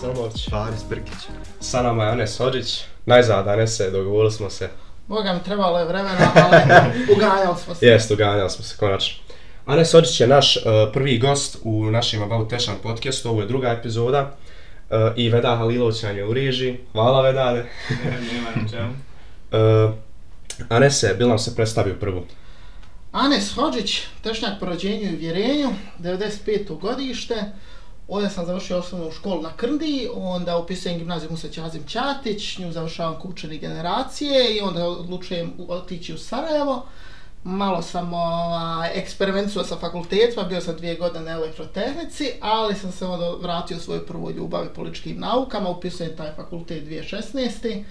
Selmović. Faris Brkić. Sa nama je Anes Hođić. Najzad Anese, dogovorili smo se. Boga mi trebalo je vremena, ali uganjali smo se. Jest, uganjali smo se konačno. Anes Hođić je naš uh, prvi gost u našem About Tešan podcastu, ovo je druga epizoda. Uh, I Veda Halilović nam je u režiji. Hvala Vedane. Nema na čemu. Uh, Anese, bil nam se predstavio prvu. Anes Hođić, tešnjak po rođenju i vjerenju, 95. godište. Ovdje sam završio osnovnu školu na Krndi, onda upisujem gimnaziju Musa Ćazim Ćatić, nju završavam kao učenik generacije i onda odlučujem u- otići u Sarajevo. Malo sam ovaj, eksperimentuo sa fakultetima, bio sam dvije godine na elektrotehnici, ali sam se onda vratio svojoj prvoj ljubavi političkim naukama, upisujem taj fakultet 2016.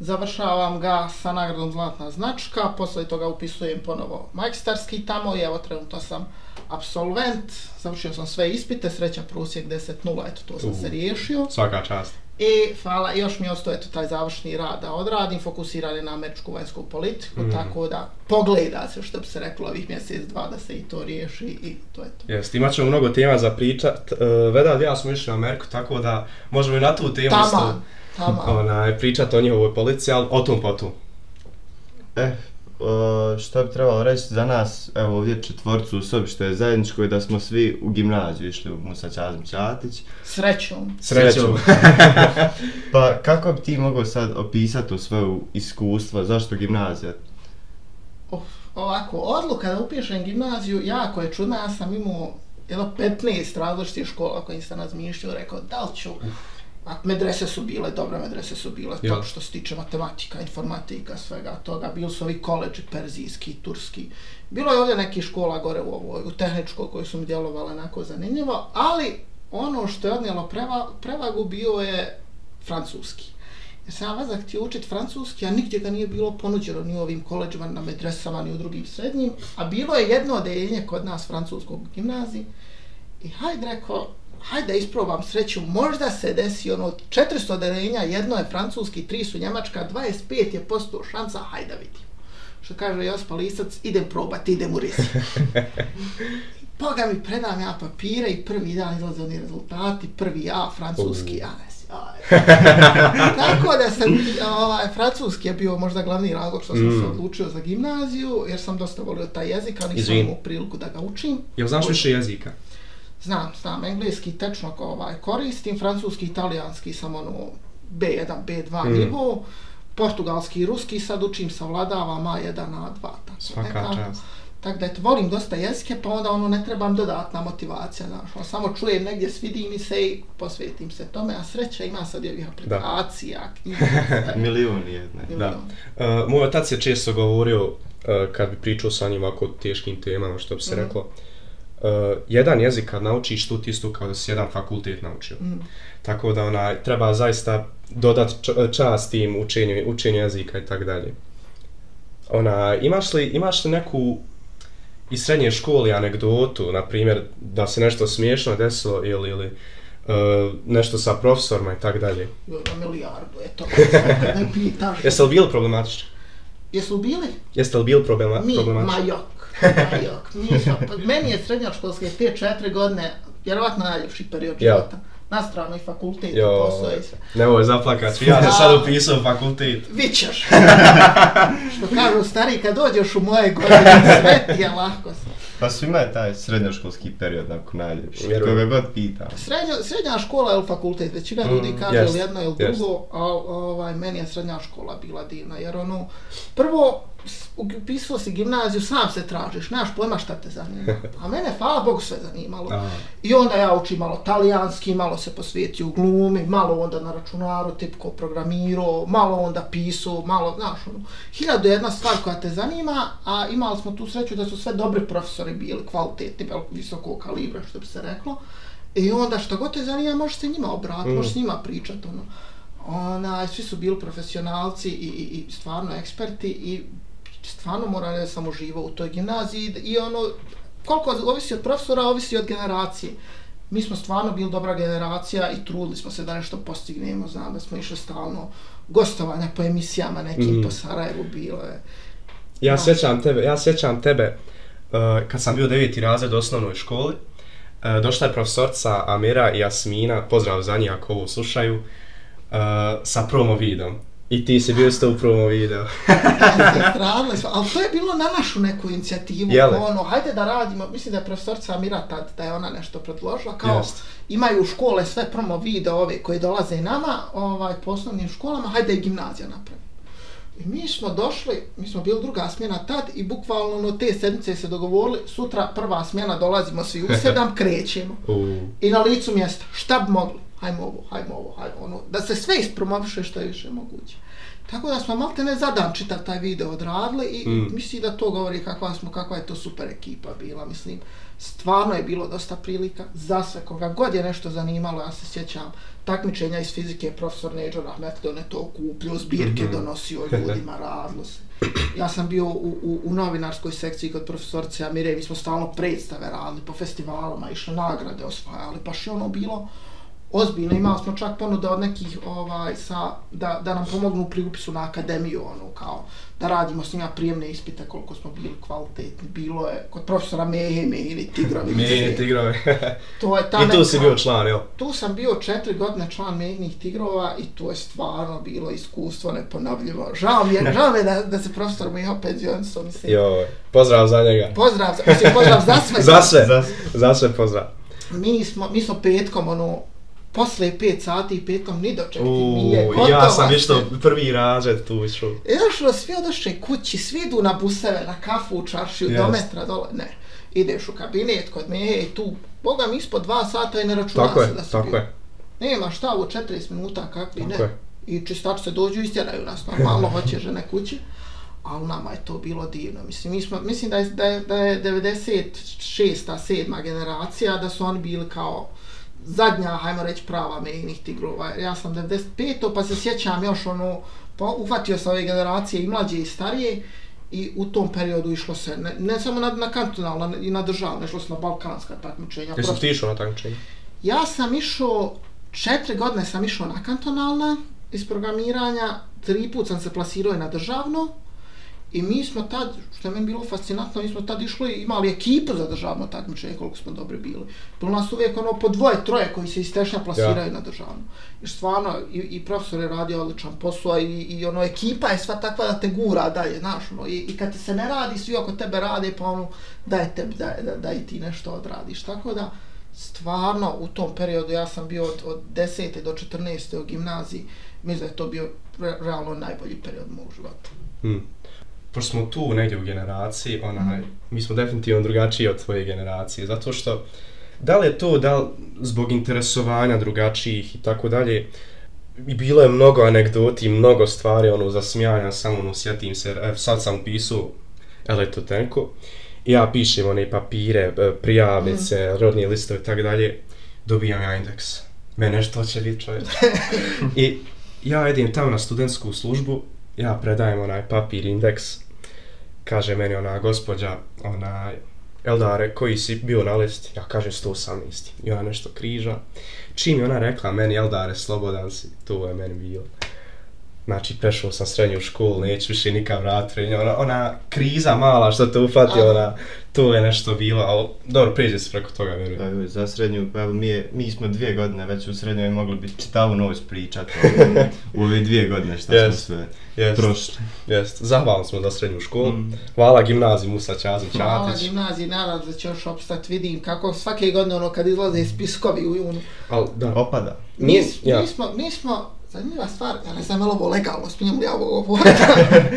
Završavam ga sa nagradom Zlatna značka, posle toga upisujem ponovo magistarski tamo i evo trenutno sam absolvent, završio sam sve ispite, sreća prosjek 10.0, eto to sam U. se riješio. Svaka čast. I hvala, još mi je ostao eto taj završni rad da odradim, fokusiran je na američku vanjsku politiku, Mhm. tako da pogleda se što bi se reklo ovih mjesec, dva da se i to riješi i to je to. Jest, imat ćemo mnogo tema za pričat. Uh, Veda i ja smo išli u Ameriku, tako da možemo i na tu temu Taman, taman. onaj, pričat o njihovoj policiji, ali o tom potom. E, o, što bi trebalo reći za nas, evo ovdje četvorcu u sobi što je zajedničko je da smo svi u gimnaziju išli u Musa Ćazim Ćatić. Srećom. Srećom. Pa kako bi ti mogao sad opisati to svoje iskustvo, zašto gimnazija? Of, ovako, odluka da upišem gimnaziju jako je čudna, ja sam imao jedno 15 različitih škola kojim sam razmišljao, rekao da li ću, a medrese su bile, dobre medrese su bile, Ja. top što se tiče matematika, informatika, svega toga, bili su ovi koleđi, perzijski, turski, bilo je ovdje nekih škola gore u ovoj, u tehničkoj koji su mi djelovale onako zanimljivo, ali ono što je odnijelo preva, prevagu bio je francuski. Jer sam vezak htio učit francuski, a nigdje ga nije bilo ponuđeno ni u ovim koleđima, na medresama, ni u drugim srednjim. A bilo je jedno odeljenje kod nas francuskog gimnaziji. I hajde rekao, hajde da isprobam sreću, možda se desi ono od 400 odeljenja, jedno je francuski, tri su njemačka, 25 je posto šansa, hajde da vidim. Što kaže Jospa Lisac, idem probat, idem u rizik. Boga mi predam ja papire i prvi dan izlaze oni rezultati, prvi A, francuski, a ne sjaj. Tako da sam, ovaj, francuski je bio možda glavni razlog što sam Mm. se odlučio za gimnaziju, jer sam dosta volio taj jezik, ali nisam imao priliku da ga učim. Jel znaš više jezika? Znam, znam, engleski tečno ko, ovaj, koristim, francuski, italijanski sam ono B1, B2 Mm. mm. nivo, portugalski i ruski sad učim, savladavam A1, A2. Tako, Svaka nekako. čast. Tako da eto, volim dosta jezike, pa onda ono ne trebam dodatna motivacija, znaš, ono, samo čujem negdje, svidi mi se i posvetim se tome, a sreća ima sad i ovih aplikacija, knjiga. Milijun i jedne. Da. Uh, moj otac je često govorio, uh, kad bi pričao sa njim ovako teškim temama, što bi se Mhm. reklo, uh, jedan jezik kad naučiš tu isto kao da si jedan fakultet naučio. Mm. Tako da onaj, treba zaista dodat č- čast tim učenju, učenju jezika i tako dalje. Ona, imaš li, imaš li neku iz srednje škole anegdotu, na primjer, da se nešto smiješno desilo ili, ili uh, nešto sa profesorima i tako dalje? Jo, na milijardu, eto, kad me pitaš. Jeste li bili problematični? Jesu bili? Jeste li bili problema, Mi, problematični? majok, majok, nisam, pa meni je srednjoškolske te četiri godine, vjerovatno najljepši period Ja. života. Na stranu i fakultet, i Jo, posao i sve. nemoj zaplakat, ja sam sad upisao fakultet. Vićeš. Što kažu stari, kad dođeš u moje godine, sve ti je lahko. Pa svima je taj srednjoškolski period nakon najljepši. Vjerujem. Koga god pitam. Srednja, srednja škola ili fakultet, većina Mm, ljudi kaže jest, ili jedno ili jest. drugo, ali ovaj, meni je srednja škola bila divna, jer ono, prvo, upisao si gimnaziju, sam se tražiš, nemaš pojma šta te zanima. A mene, hvala Bogu, sve zanimalo. I onda ja učim malo talijanski, malo se posvetio u glumi, malo onda na računaru tipko programirao, malo onda pisao, malo, znaš, ono, hiljadu jedna stvar koja te zanima, a imali smo tu sreću da su sve dobri profesori bili, kvalitetni, visokog kalibra, što bi se reklo. I onda što god te zanima, možeš se njima obratiti, Mm. možeš s njima pričati, ono. Ona, svi su bili profesionalci i, i, i stvarno eksperti i stvarno moram reći da sam uživao u toj gimnaziji i ono, koliko ovisi od profesora, ovisi od generacije. mi smo stvarno bili dobra generacija i trudili smo se da nešto postignemo, znam da smo išli stalno gostovanja po emisijama nekim Mhm. po Sarajevu bilo je. Ja Da. sjećam tebe, ja sjećam tebe uh, kad sam bio deveti razred u osnovnoj školi. Uh, došla je profesorca Amira i Jasmina, pozdrav za njih ako ovo slušaju, uh, sa promo videom. I ti si bio isto u promo video. Smo, ali to je bilo na našu neku inicijativu, Jele? ono, hajde da radimo, mislim da je profesorca Amira tad, da je ona nešto predložila, kao Jest. imaju škole sve promo video ove koji dolaze nama, ovaj, po osnovnim školama, hajde i gimnazija napravi. I mi smo došli, mi smo bili druga smjena tad i bukvalno ono, te sedmice se dogovorili, sutra prva smjena dolazimo svi u sedam, krećemo. U, I na licu mjesta, šta bi mogli? Hajmo ovo, hajmo ovo, hajmo ono, da se sve ispromoviše što je više moguće. Tako da smo malte ne za dan čitav taj video odradili i Mm. mm. mislim da to govori kakva smo, kakva je to super ekipa bila, mislim. Stvarno je bilo dosta prilika za sve, koga god je nešto zanimalo, ja se sjećam takmičenja iz fizike, profesor Neđo Rahmetli, on je to kupio, zbirke Mhm. donosio ljudima, radilo se. Ja sam bio u, u, u novinarskoj sekciji kod profesorce Amire, mi smo stalno predstave radili po festivalima, išli nagrade osvajali, baš je ono bilo ozbiljno. Imali smo čak ponude od nekih ovaj, sa, da, da nam pomognu pri upisu na akademiju, ono, kao da radimo s njima prijemne ispite koliko smo bili kvalitetni. Bilo je kod profesora Mehe, Mehini, Tigrovi. Meni tigrove. To je ta I tu si bio član, jel? Tu sam bio četiri godine član Mehinih tigrova i to je stvarno bilo iskustvo neponovljivo. Žao mi je, žao mi je da, da se profesor Meho penzionisao, mislim. Joj, pozdrav za njega. Pozdrav, mislim, pozdrav za sve. Za sve, za sve pozdrav. mi smo, mi smo petkom, ono, posle 5 sati i petkom ni dočekati U, nije. ja gotova sam išto prvi razred tu išao. Došlo, svi odošli kući, svi idu na buseve, na kafu, u čaršiju, Jest. do metra dole, ne. Ideš u kabinet kod me i tu, boga mi ispod dva sata i ne računa Tako se je, da si tako bio. je. Nema šta, u 40 minuta kakvi, ne. Tako je. I čistači se dođu i istjeraju nas, normalno hoće žene kući. Ali nama je to bilo divno. Mislim, mi smo, mislim da je, da je, da je 96. sedma generacija, da su oni bili kao zadnja, hajmo reći, prava mejnih tigrova. Ja sam 95. pa se sjećam još ono, pa uhvatio sam ove generacije i mlađe i starije i u tom periodu išlo se, ne, ne samo na, na kantonalna i na državna, išlo se na balkanska takmičenja. Jesi ti išao na takmičenje? Ja sam išao, četiri godine sam išao na kantonalna iz programiranja, tri put sam se plasirao i na državno i mi smo tad, što je meni bilo fascinantno, mi smo tad išli, imali ekipu za državno takmičenje, koliko smo dobri bili. Bilo nas uvijek ono po dvoje, troje koji se iz Tešnja plasiraju Ja. na državno. Jer stvarno, i, i profesor je radio odličan posao i, i ono, ekipa je sva takva da te gura dalje, znaš, ono, i, i kad ti se ne radi, svi oko tebe rade, pa ono, daj tebi, da, da, da i ti nešto odradiš. Tako da, stvarno u tom periodu ja sam bio od, od 10. do 14. u gimnaziji, mislim da je to bio re, realno najbolji period mog života. Hmm. Pošto smo tu negdje u generaciji, onaj, mi smo definitivno drugačiji od tvoje generacije, zato što da li je to da li zbog interesovanja drugačijih i tako dalje, i bilo je mnogo anegdoti, mnogo stvari, ono, za smijanja, samo ono, sjetim se, evo, sad sam upisao elektrotenku, i ja pišem one papire, e, prijavnice, rodni listovi i tako dalje, dobijam ja indeks. Mene što će biti čovječ. I ja idem tamo na studentsku službu, ja predajem onaj papir indeks, kaže meni ona gospođa, onaj, Eldare, koji si bio na listi? Ja kažem 118. I ona nešto križa. Čim je ona rekla meni, Eldare, slobodan si, to je meni bilo. Znači, prešao sam srednju školu, neću više nikad vratiti. Ona, ona kriza mala što te ufati, ona, to je nešto bilo, ali dobro, prijeđe se preko toga, vjerujem. Evo, za srednju, pa evo, mi, je, mi smo dvije godine već u srednjoj mogli bi čitavu noć pričati u ove dvije godine šta Jest. smo sve Jest, prošli. jest. Zahvalan smo za srednju školu. Mm. Hvala gimnaziji Musa Ćazim Hvala gimnaziji, nadam da će još opstat, vidim kako svake godine ono kad izlaze spiskovi u junu. Al, da. Opada. Mi, Nije- mi, ja. smo, mi smo, zanimljiva stvar, ja ne znam je li ovo legalno, smijem li ja ovo govoriti.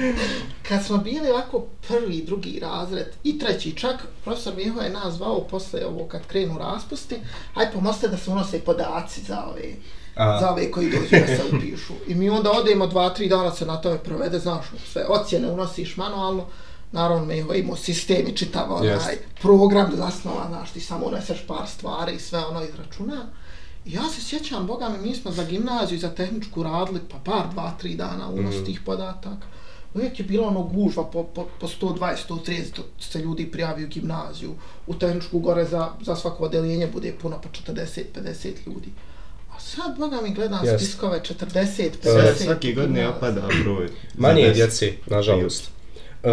kad smo bili ovako prvi, drugi razred i treći čak, profesor Miho je nas zvao posle ovo kad krenu raspusti, aj pomozite da se unose podaci za ove, A. za ove koji dođu da se upišu. I mi onda odemo dva, tri dana se na tome provede, znaš, sve ocjene unosiš manualno, Naravno, mi je imao sistem i čitav onaj Jest. program zasnovan, znaš, ti samo uneseš par stvari i sve ono izračuna. Ja se sjećam, boga mi, mi smo za gimnaziju i za tehničku radili pa par, dva, tri dana unos Mhm. tih podataka. uvijek je bilo ono gužva po, po, po 120, 130 se ljudi prijavio u gimnaziju, u tehničku gore za, za svako odeljenje bude puno po 40, 50 ljudi. A sad, boga mi gledam Yes. spiskove 40, 50 Sve, svaki godine gimnazija. opada broj. Manje je djece, nažalost. Uh,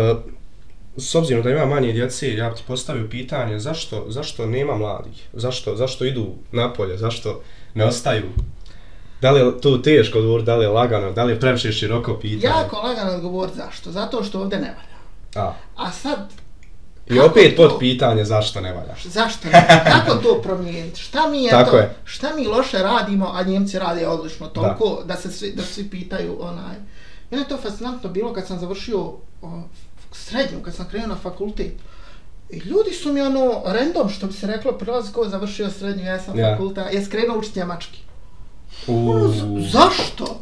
s obzirom da ima manje djece, ja ti postavio pitanje zašto, zašto nema mladih? Zašto, zašto idu napolje? Zašto ne ostaju? Da li je to teško odgovor, da li je lagano, da li je previše široko pitanje? Jako lagano odgovor zašto? Zato što ovdje ne valja. A. A sad, I opet to- pod pitanje zašto ne valja. Zašto ne? Kako to promijeniti? Šta mi Tako eto, je. šta mi loše radimo, a Njemci rade odlično toliko da. se svi, da svi pitaju onaj. Mene je to fascinantno bilo kad sam završio o, srednju, kad sam krenuo na fakultet. I ljudi su mi ono random, što bi se reklo, prilazi ko završio srednju, ja sam Ja. fakultet, je skrenuo učiti njemački. Ono, z- zašto?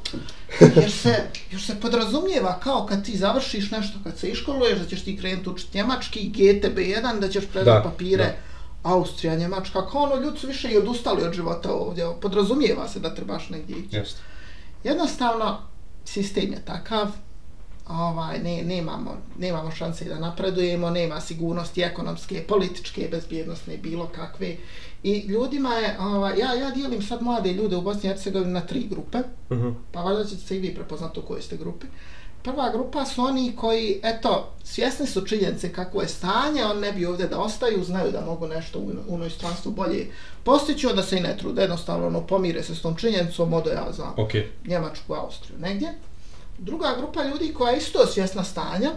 Jer se, jer se podrazumijeva kao kad ti završiš nešto, kad se iškoluješ, da ćeš ti krenuti učiti njemački, GTB1, da ćeš predati Da, papire da. Austrija, Njemačka, kao ono, ljudi su više i odustali od života ovdje, podrazumijeva se da trebaš negdje ići. Jednostavno, sistem je takav, ovaj, ne, nemamo, nemamo šanse da napredujemo, nema sigurnosti ekonomske, političke, bezbjednostne, bilo kakve. I ljudima je, ovaj, ja, ja dijelim sad mlade ljude u Bosni i Hercegovini na tri grupe, Mhm. pa valjda ćete se i vi prepoznati u kojoj ste grupi. Prva grupa su oni koji, eto, svjesni su činjenice kako je stanje, on ne bi ovdje da ostaju, znaju da mogu nešto u, u inostranstvu bolje postići, onda se i ne trude, jednostavno ono, pomire se s tom činjenicom, odo ja za Ok. Njemačku, Austriju, negdje. Druga grupa ljudi koja je isto svjesna stanja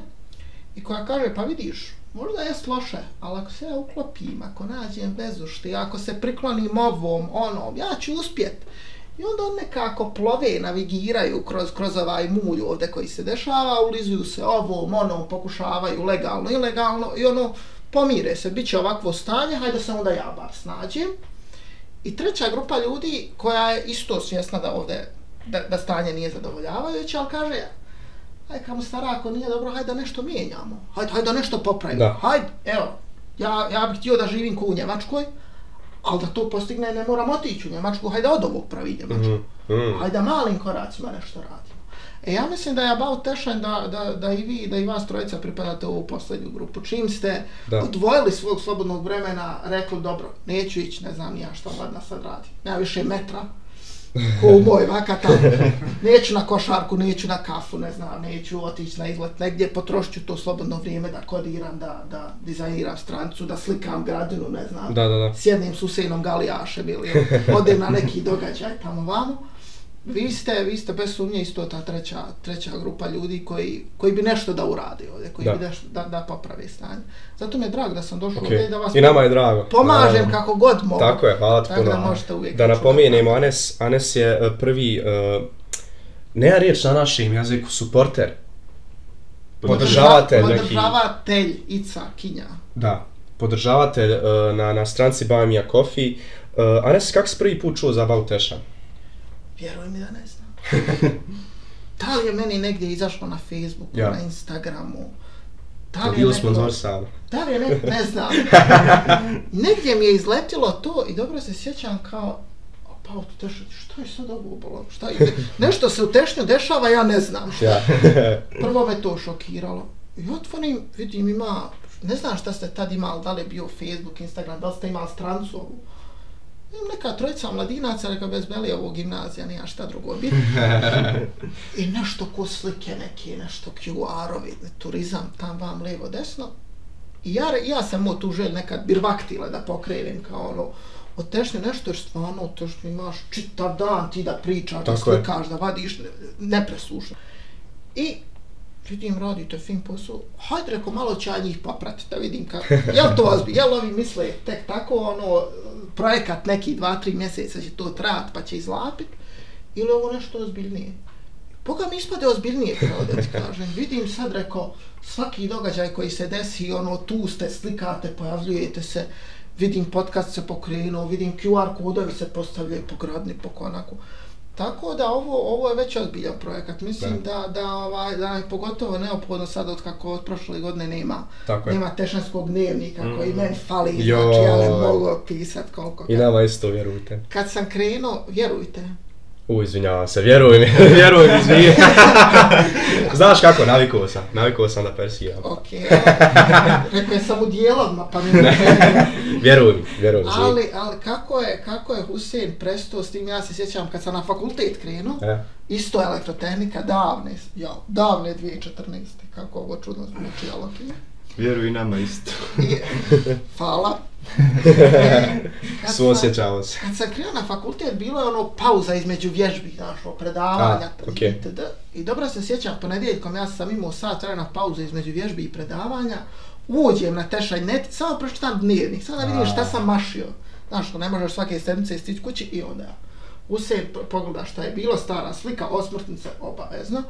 i koja kaže, pa vidiš, možda je loše, ali ako se ja uklopim, ako nađem vezu što ako se priklonim ovom, onom, ja ću uspjet. I onda on nekako plove, navigiraju kroz, kroz ovaj mulj ovdje koji se dešava, ulizuju se ovom, onom, pokušavaju legalno, ilegalno i ono, pomire se, bit će ovakvo stanje, hajde se onda ja bar snađem. I treća grupa ljudi koja je isto svjesna da ovdje da, da stanje nije zadovoljavajuće, ali kaže aj kamo stara, ako nije dobro, hajde da nešto mijenjamo. Hajde, hajde da nešto popravimo. Da. Hajde, evo, ja, ja bih htio da živim ko u Njemačkoj, ali da to postigne ne moram otići u Njemačku, hajde od ovog pravi Njemačku. Mhm. Mhm. Hajde malim koracima nešto radimo. E ja mislim da je about tešan da, da, da i vi, da i vas trojica pripadate u ovu posljednju grupu. Čim ste Da. odvojili svog slobodnog vremena, rekli dobro, neću ići, ne znam ja šta ladna sad radi. Nema više metra, ko u moj vakata. Neću na košarku, neću na kafu, ne znam, neću otići na izlet negdje, potrošit ću to slobodno vrijeme da kodiram, da, da dizajniram strancu, da slikam gradinu, ne znam Da, da, da. s Usejnom Galijašem ili odem na neki događaj tamo vamo. Vi ste, vi ste bez sumnje isto ta treća, treća grupa ljudi koji, koji bi nešto da urade ovdje, koji Da. bi nešto da, da poprave stanje. Zato mi je drago da sam došao Ok. ovdje i da vas I nama je drago. pomažem Naravno. kako god mogu. Tako je, hvala ti puno. da možete uvijek Da napomenemo, Anes, Anes je e, prvi, e, ne riječ na našem jeziku, suporter. Podržavatelj neki. Podržavatelj Ica Kinja. Da, podržavatelj e, na, na stranci Buy Me a Coffee. Uh, Anes, kako si prvi put čuo za Bauteša? Vjeruj mi da ne znam. da li je meni negdje izašlo na Facebooku, Ja. na Instagramu? Da li je bilo neko- sponzorisano. Da li je ne, ne znam. Negdje mi je izletilo to i dobro se sjećam kao "A, pa u tešnju, šta je sad ovo bilo? Šta je? Nešto se u tešnju dešava, ja ne znam šta. Ja. Prvo me to šokiralo. I otvorim, vidim ima, ne znam šta ste tad imali, da li je bio Facebook, Instagram, da li ste imali strancu ovu. Imam neka trojica mladinaca, reka bez belije ovo gimnazija, nija šta drugo biti. I nešto ko slike neke, nešto QR-ovi, turizam, tam vam, lijevo, desno. I ja, ja sam mu tu želj nekad birvaktila da pokrenem kao ono, od tešnje nešto, jer stvarno od tešnje imaš čitav dan ti da pričaš, da je. slikaš, da vadiš, ne- nepresušno. I vidim, radite fin posao, hajde reko, malo ću ja njih popratiti da vidim kako, jel to ozbi, jel ovi misle tek tako, ono, projekat neki dva, tri mjeseca će to trajat pa će izlapit, ili ovo nešto ozbiljnije. Boga mi ispade ozbiljnije, kao da ti kažem. Vidim sad, reko, svaki događaj koji se desi, ono, tu ste, slikate, pojavljujete se, vidim podcast se pokrenuo, vidim QR kodovi se postavljaju po gradni, po konaku. Tako da ovo, ovo je već ozbiljan projekat. Mislim da, da, ovaj, da je pogotovo neophodno sad od kako od prošle godine nema, Tako je. nema tešanskog dnevnika koji meni fali, Joj. znači ja ne mogu pisat koliko. I nama isto, vjerujte. Kad sam krenuo, vjerujte, U, izvinjavam se, vjeruj mi, vjeruj mi, izvinjavam. Znaš kako, navikao sam, navikao sam da persijam. Ok, rekao je samo dijelovima, pa mi ne Vjeruj mi, vjeruj mi. Ali, ali kako je, kako je Husein prestao s tim, ja se sjećam kad sam na fakultet krenuo, E. isto elektrotehnika, davne, ja, davne 2014. Kako ovo čudno zvuči, ali okej. Vjeruj i nama isto. Hvala. Suosjećamo se. Kad sam krenuo na fakultet, bilo je ono pauza između vježbi, znaš, predavanja, A, okej. itd. I dobro se sjećam, ponedjeljkom ja sam imao sat vremena pauze između vježbi i predavanja, uđem na tešaj net, samo pročitam dnevnik, samo da vidim šta sam mašio. Znaš, ne možeš svake sedmice stići kući i onda Usein pogleda šta je bilo, stara slika, osmrtnice, obavezno.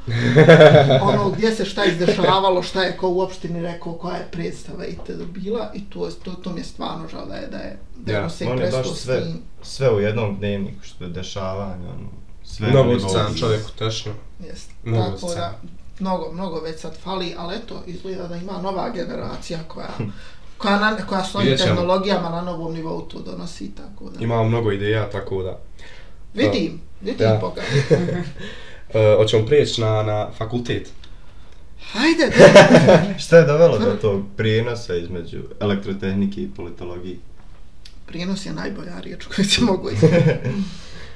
ono gdje se šta izdešavalo, šta je ko u opštini rekao, koja je predstava i te bila i to, to, to mi je stvarno žao da je, da je, da Ja, Usein On je baš sve, tim. sve u jednom dnevniku što je dešavanje, ono, sve Mnogo nivou. čovjeku, tešno. Jest. Mnogo Tako da, mnogo, mnogo već sad fali, ali eto, izgleda da ima nova generacija koja, koja, na, koja s ćemo. tehnologijama na novom nivou to donosi, tako da. Imamo mnogo ideja, tako da. Vidim, vidim Ja. Boga. E, hoćemo prijeći na, na fakultet. Hajde, Šta je dovelo do tog prijenosa između elektrotehnike i politologije? prijenos je najbolja riječ koju se mogu izgledati.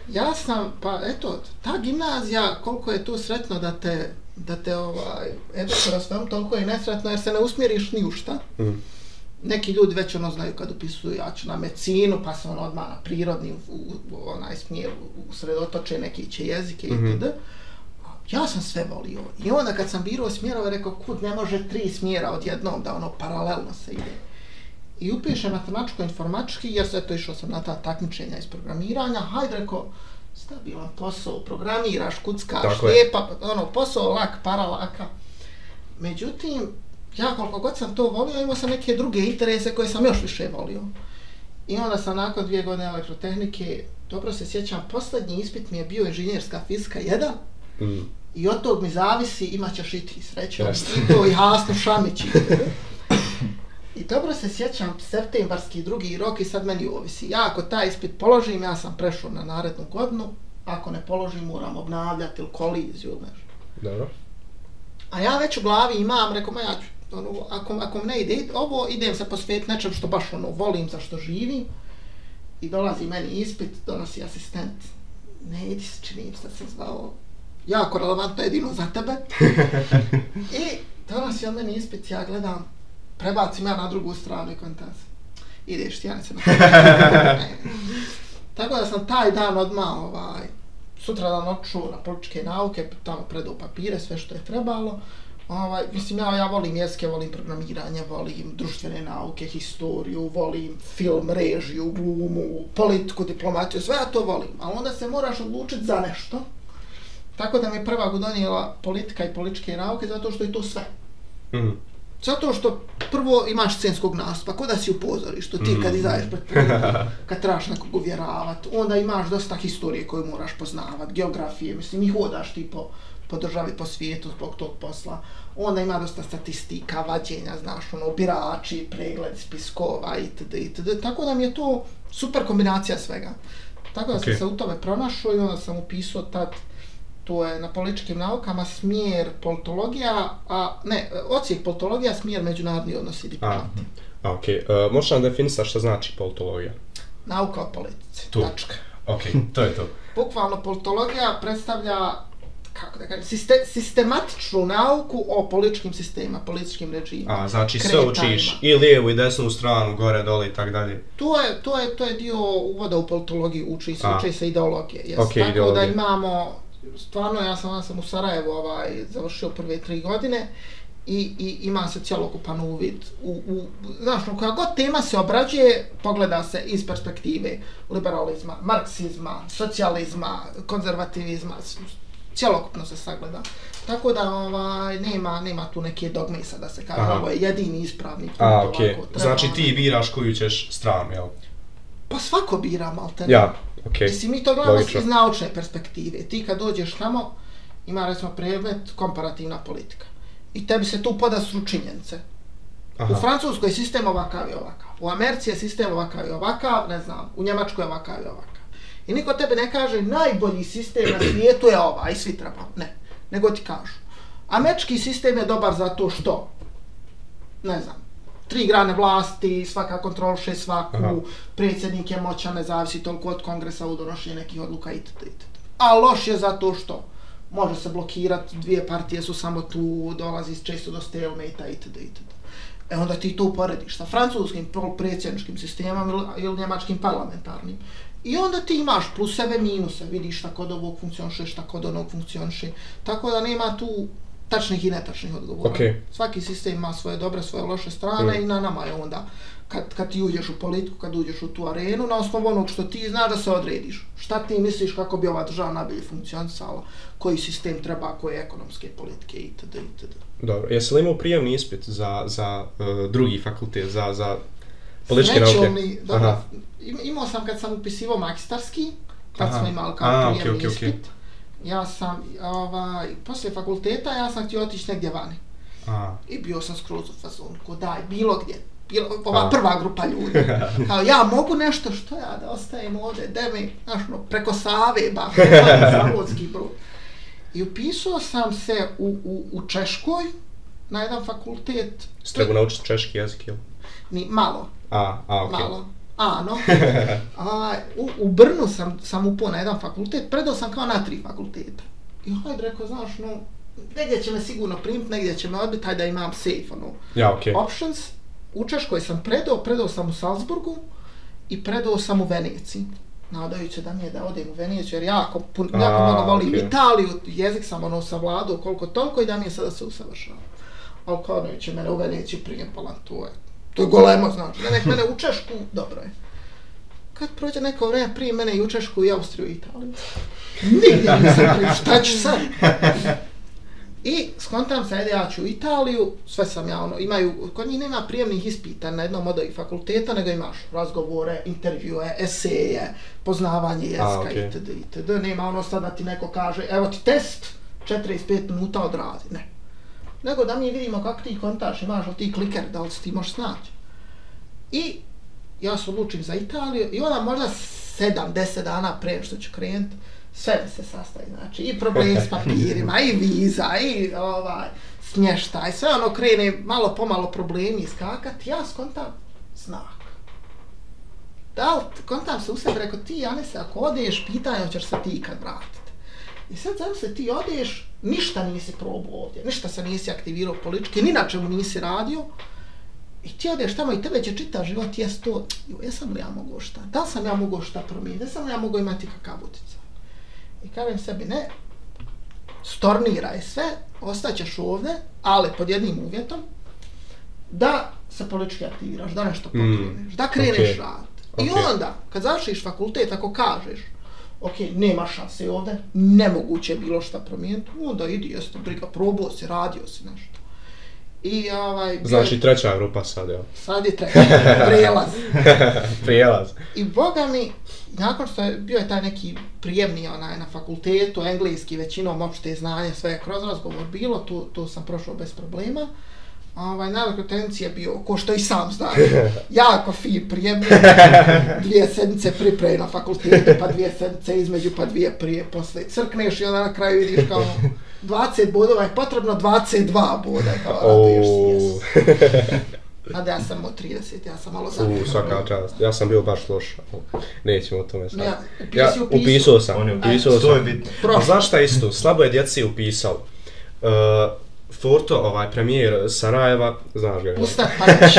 Ja sam, pa eto, ta gimnazija, koliko je to sretno da te, da te ovaj, edukira s tom, toliko je nesretno jer se ne usmjeriš ni u šta. Mm. Neki ljudi već ono znaju kad upisuju ja ću na medicinu, pa se on odmah na prirodni u, u, u onaj smjer usredotoče neki će jezike Mhm. itd. Ja sam sve volio. I onda kad sam birao smjerove, rekao, kud ne može tri smjera odjednom da ono paralelno se ide. I upišem matematičko-informatički, jer se to išao sam na ta takmičenja iz programiranja, hajde rekao, stabilan posao, programiraš, kuckaš, lijepa, ono, posao lak, para laka. Međutim, ja koliko god sam to volio, imao sam neke druge interese koje sam još više volio. I onda sam nakon dvije godine elektrotehnike, dobro se sjećam, posljednji ispit mi je bio inženjerska fizika 1, Mm. i od tog mi zavisi, imat ćeš i ti Jeste. i to i Hasnu Šamić. i- I dobro se sjećam, septembarski drugi rok i sad meni ovisi. Ja ako taj ispit položim, ja sam prešao na narednu godinu, ako ne položim moram obnavljati ili koliziju ili nešto. Dobro. A ja već u glavi imam, rekao, ma ja ću, ono, ako, ako ne ide ovo, idem se posvetiti nečem što baš ono, volim, za što živim. I dolazi meni ispit, donosi asistent. Ne, idi se čini se sam zvao jako relevantno jedino za tebe. I donosi on meni ispit, ja gledam, prebacim ja na drugu stranu i kontas. Ideš ti, ja ne se na Tako da sam taj dan odmah, ovaj, sutra dan otišao na političke nauke, tamo predao papire, sve što je trebalo. Ovaj, mislim, ja, ja volim jezike, volim programiranje, volim društvene nauke, historiju, volim film, režiju, glumu, politiku, diplomatiju, sve ja to volim. Ali onda se moraš odlučiti za nešto. Tako da mi je prva donijela politika i političke nauke, zato što je to sve. Mm. Zato što prvo imaš scenskog nastupa, ko da si u pozorištu, ti kad Mm. izađeš pred publiku, kad trebaš nekog uvjeravat, onda imaš dosta historije koju moraš poznavat, geografije, mislim i hodaš ti po, po državi, po svijetu zbog tog posla. Onda ima dosta statistika, vađenja, znaš, ono, birači, pregled spiskova itd. itd. Tako da mi je to super kombinacija svega. Tako da Okej. sam se u tome pronašao i onda sam upisao tad to je na političkim naukama smjer politologija, a ne, ocijek politologija, smjer međunarodni odnosi i A, diplomati. a okej. Okay. Uh, možeš nam definisati šta znači politologija? Nauka o politici, Tu. tačka. Okej, to je to. Bukvalno politologija predstavlja kako da kažem, siste, sistematičnu nauku o političkim sistemima, političkim režimima. A, znači sve učiš i lijevu i desnu stranu, gore, dole i tak dalje. To je, to je, to je dio uvoda u politologiju, uči se, uči se ideologije. Yes. Okej, Tako ideologije. da imamo, stvarno ja sam, ja sam u Sarajevu ovaj, završio prve tri godine i, i ima se cjelokupan uvid u, u, znaš, no, koja god tema se obrađuje, pogleda se iz perspektive liberalizma, marksizma, socijalizma, konzervativizma, cjelokupno se sagleda. Tako da ovaj, nema, nema tu neke dogme sad da se kaže Aha. ovo je jedini ispravni put, A, ovako okej. treba. Znači ti biraš koju ćeš stranu, jel? Pa svako bira malte. Ja, okej. Mislim, mi to gledamo iz naučne perspektive. Ti kad dođeš tamo, ima recimo predmet komparativna politika. I tebi se tu podastru činjenice. U Aha. Francuskoj je sistem ovakav i ovakav. U Americi je sistem ovakav i ovakav, ne znam, u Njemačkoj je ovakav i ovakav. I niko tebi ne kaže najbolji sistem na svijetu je ovaj, svi treba. Ne. Nego ti kažu. Američki sistem je dobar zato što, ne znam, tri grane vlasti, svaka kontrolše svaku, Aha. predsjednik je moćan, ne zavisi toliko od kongresa u donošenju nekih odluka itd. itd. A loš je zato što može se blokirati, dvije partije su samo tu, dolazi često do stalemate itd. itd. E onda ti to uporediš sa francuskim predsjedničkim sistemom ili njemačkim parlamentarnim. I onda ti imaš pluseve, minuse, vidiš šta kod ovog funkcioniše, šta kod onog funkcioniše. Tako da nema tu tačnih i netačnih odgovora. Okej. Svaki sistem ima svoje dobre, svoje loše strane Mm. i na nama je onda kad, kad ti uđeš u politiku, kad uđeš u tu arenu, na osnovu onog što ti znaš da se odrediš. Šta ti misliš kako bi ova država najbolje funkcionisala, koji sistem treba, koje ekonomske politike itd. itd. Dobro, jesi li imao prijemni ispit za, za uh, drugi fakultet, za, za političke nauke? dobro, Aha. im- imao sam kad sam upisivao magistarski, kad Aha. smo imali kao A, prijemni okej, okej, okej. ispit. Ja sam, ovaj, poslije fakulteta ja sam htio otići negdje vani. A, I bio sam skroz u fazonu, ko daj, bilo gdje. Bilo, ova A. prva grupa ljudi. Kao, ja mogu nešto, što ja da ostajem ovdje, da mi, znaš, no, preko Save, ba, Zavodski brod. I upisao sam se u, u, u Češkoj, na jedan fakultet, si trebao naučiti češki jezik, jel? ni malo, A, a, okej. malo, ano. A, u, u Brnu sam, sam upao na jedan fakultet, predao sam kao na tri fakulteta. I hajde, rekao, znaš, no, negdje će me sigurno primiti, negdje će me odbiti, hajde da imam safe, ono, Ja, okej. options. U Češkoj sam predao, predao sam u Salzburgu i predao sam u Veneciji. Nadajući se da mi je da odem u Veneciju, jer jako, pun, A, jako mnogo volim okej. Italiju, jezik sam ono savladao koliko toliko i da mi je sada se usavršava. Ali kao neće mene u Veneciju prijepala, to je, to je golemo, znači, da nek mene u Češku, dobro je. Kad prođe neko vrijeme prije mene i u Češku i Austriju i Italiju. Nigdje nisam prije, šta ću sad? I skontam se, ajde ja ću u Italiju, sve sam ja ono, imaju, kod njih nema prijemnih ispita na jednom od ovih fakulteta, nego imaš razgovore, intervjue, eseje, poznavanje jezika okej. itd. itd. Nema ono sad da ti neko kaže, evo ti test, 45 minuta odradi, ne. Nego da mi vidimo kako ti kontaš, imaš li ti kliker, da li se ti možeš snaći. I ja se odlučim za Italiju i ona možda 7-10 dana pre što ću krenuti, sve mi se sastaje, znači i problem s papirima, i viza, i ovaj, smještaj, sve ono krene malo pomalo problemi iskakati, ja skontam znak. Da li, kontam se u sebi, rekao ti, Janese, ako odeš, pitanje hoćeš se ti kad vratiti. I sad znam se ti odeš, ništa nisi probao ovdje, ništa se nisi aktivirao politički, ni na čemu nisi radio, I ti odeš tamo i tebe će čitav život jest to, jo, jesam li ja mogao šta, da li sam ja mogao šta promijeniti, jesam li ja mogao imati kakav utjecaj. I kažem sebi, ne, storniraj sve, ostaćeš ovdje, ali pod jednim uvjetom, da se politički aktiviraš, da nešto pokreneš, da kreneš okej. raditi. I Okej. onda, kad završiš fakultet, ako kažeš, ok, nema šanse ovdje, nemoguće je bilo šta promijeniti, onda idi, jeste briga, probao si, radio si nešto. I ovaj, bio Znači treća grupa sad, jel? sad je treći prijelaz. Prijelaz. I boga mi, nakon što je bio je taj neki prijemni onaj na fakultetu, engleski većinom opšte znanje, sve je kroz razgovor bilo, tu, tu sam prošao bez problema. Ovaj, najveća tendencija je bio, ko što i sam znaš, jako fin prijemni, dvije sedmice pripreme na fakultetu, pa dvije sedmice između, pa dvije prije, posle crkneš i onda na kraju vidiš kao 20 bodova je potrebno 22 boda, kao Ouu. jes. A da ja sam imao 30, ja sam malo U, zamiješao. svaka čast. Ja sam bio baš loš. Nećemo o tome sad. Ne, upisi, ja, upisao. upisao sam. On je upisao To je sam. bitno. A znaš šta isto? Slabo je djeci upisao. Uh, Forto, ovaj premijer Sarajeva, znaš ga. Panić.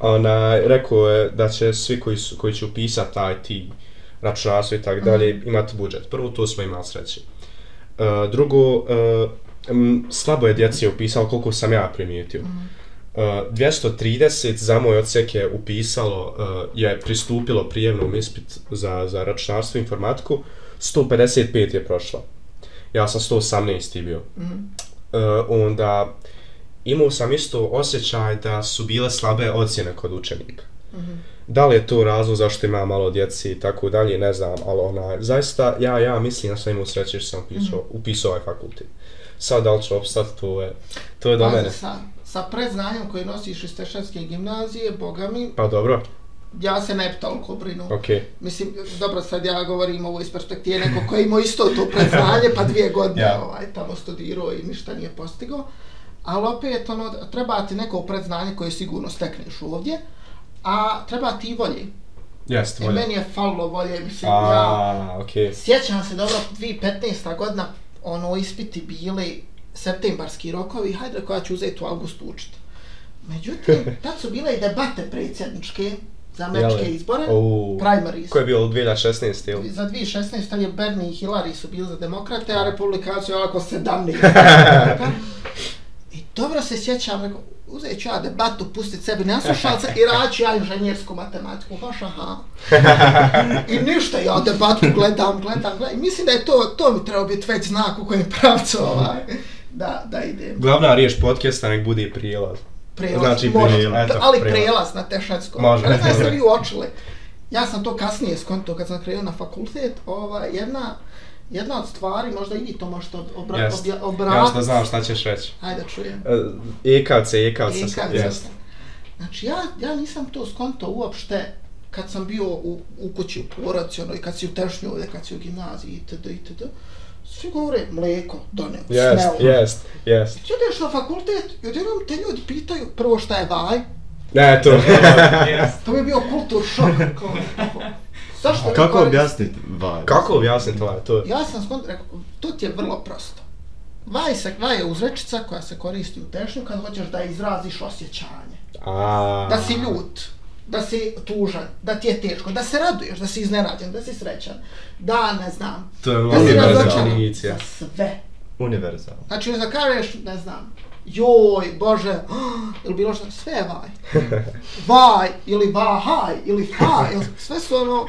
Ona, rekao je da će svi koji, su, koji će upisati taj ti računarstvo i tako dalje imati budžet. Prvo, to smo imali sreće. Uh, drugo, uh, m, slabo je djeci upisalo koliko sam ja primijetio. Uh, 230 za moj odsek je upisalo, uh, je pristupilo prijemnom ispit za, za računarstvo i informatiku, 155 je prošlo. Ja sam 118 bio. Uh, onda imao sam isto osjećaj da su bile slabe ocjene kod učenika. Da li je to razlog zašto ima malo djeci i tako dalje, ne znam, ali ona, zaista, ja, ja mislim da sam imao sreće što sam upisao, upisao ovaj fakultet. Sad da li ću opstati, to je, to je do mene. Pazi, sa, sa predznanjem koji nosiš iz Teševske gimnazije, boga mi, Pa dobro, ja se ne bi toliko brinuo. Okej. Mislim, dobro, sad ja govorim ovo iz perspektive neko koji ima isto to predznanje, pa dvije godine Ja. ovaj, tamo studirao i ništa nije postigao. Ali opet, ono, treba ti neko predznanje koje sigurno stekneš ovdje, a treba ti i volje. Jest, E, meni je falilo volje, mislim, ja... A, okej. Sjećam se dobro, 2015. godina, ono, ispiti bili septembarski rokovi, hajde koja ću uzeti u augustu učiti. Međutim, tad su bile i debate predsjedničke za američke Jeli? izbore, U, primaries. Ko je bilo 2016 ili? Za 2016. tad je Bernie i Hillary su bili za demokrate, a republikanci je ovako 17. I dobro se sjećam, rekao, uzet ću ja debatu, pustit sebi na slušalce i raću ja inženjersku matematiku, baš aha. I ništa, ja debatu gledam, gledam, gledam. I mislim da je to, to mi treba biti već znak u kojem pravcu ovaj, da, da idem. Glavna riječ podcasta nek bude prijelaz. Prelaz, Znači, može, prijelaz, eto, ali prijelaz. prelaz na tešačko. Može. Ne znam jeste vi uočili. Ja sam to kasnije skonto kad sam krenuo na fakultet, ova, jedna, jedna od stvari, možda i vi to možete obra, Jest. obja, Ja obratiti. što znam šta ćeš reći. Hajde čujem. E, ekavce. I kad jest. sam- Znači ja, ja nisam to skonto uopšte kad sam bio u, u kući u porodici, ono, i kad si u tešnju ovdje, kad si u gimnaziji, itd. itd. Svi govore mlijeko, doneo, Jest, smelo. jest, jest. Ti odeš na fakultet i odjednom te ljudi pitaju prvo šta je vaj, Ne, to. To mi je bio kultur šok. Kao, Zašto Kako objasniti vibe? Kako objasniti ovaj to? Ja sam skont rekao, to ti je vrlo prosto. Vaj, se, vaj je uzrečica koja se koristi u tešnju kad hoćeš da izraziš osjećanje. A. Da si ljut, da si tužan, da ti je teško, da se raduješ, da si iznenađen, da si srećan, da ne znam, To je da si univerzalna razočaran. definicija. Za sve. Univerzalno. Znači, da kažeš, ne znam, joj, bože, ili bilo što, sve je vaj. Vaj, ili vahaj, ili faj, ili sve su ono...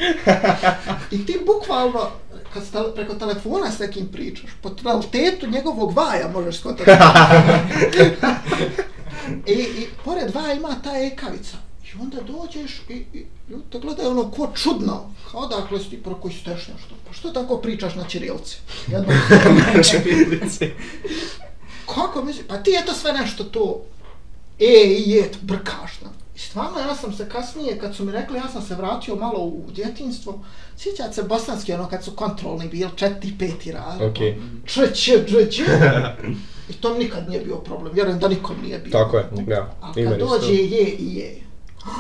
I ti bukvalno, kad se preko telefona s nekim pričaš, po tonalitetu njegovog vaja možeš skontati. I, I pored vaja ima ta ekavica. I onda dođeš i, i ljudi te gledaju ono ko čudno. Kao odakle si ti preko istešnja što? Pa što tako pričaš na Ćirilci? Jedno Kako misli? Pa ti je to sve nešto to e i je brkaš nam. I stvarno ja sam se kasnije, kad su mi rekli, ja sam se vratio malo u djetinstvo, sjećat se bosanski, ono kad su kontrolni bili, četiri, peti rad. Okej. Č, č, dž, dž. I to nikad nije bio problem, vjerujem da nikom nije bio. Tako je, ja. A kad dođe je i je,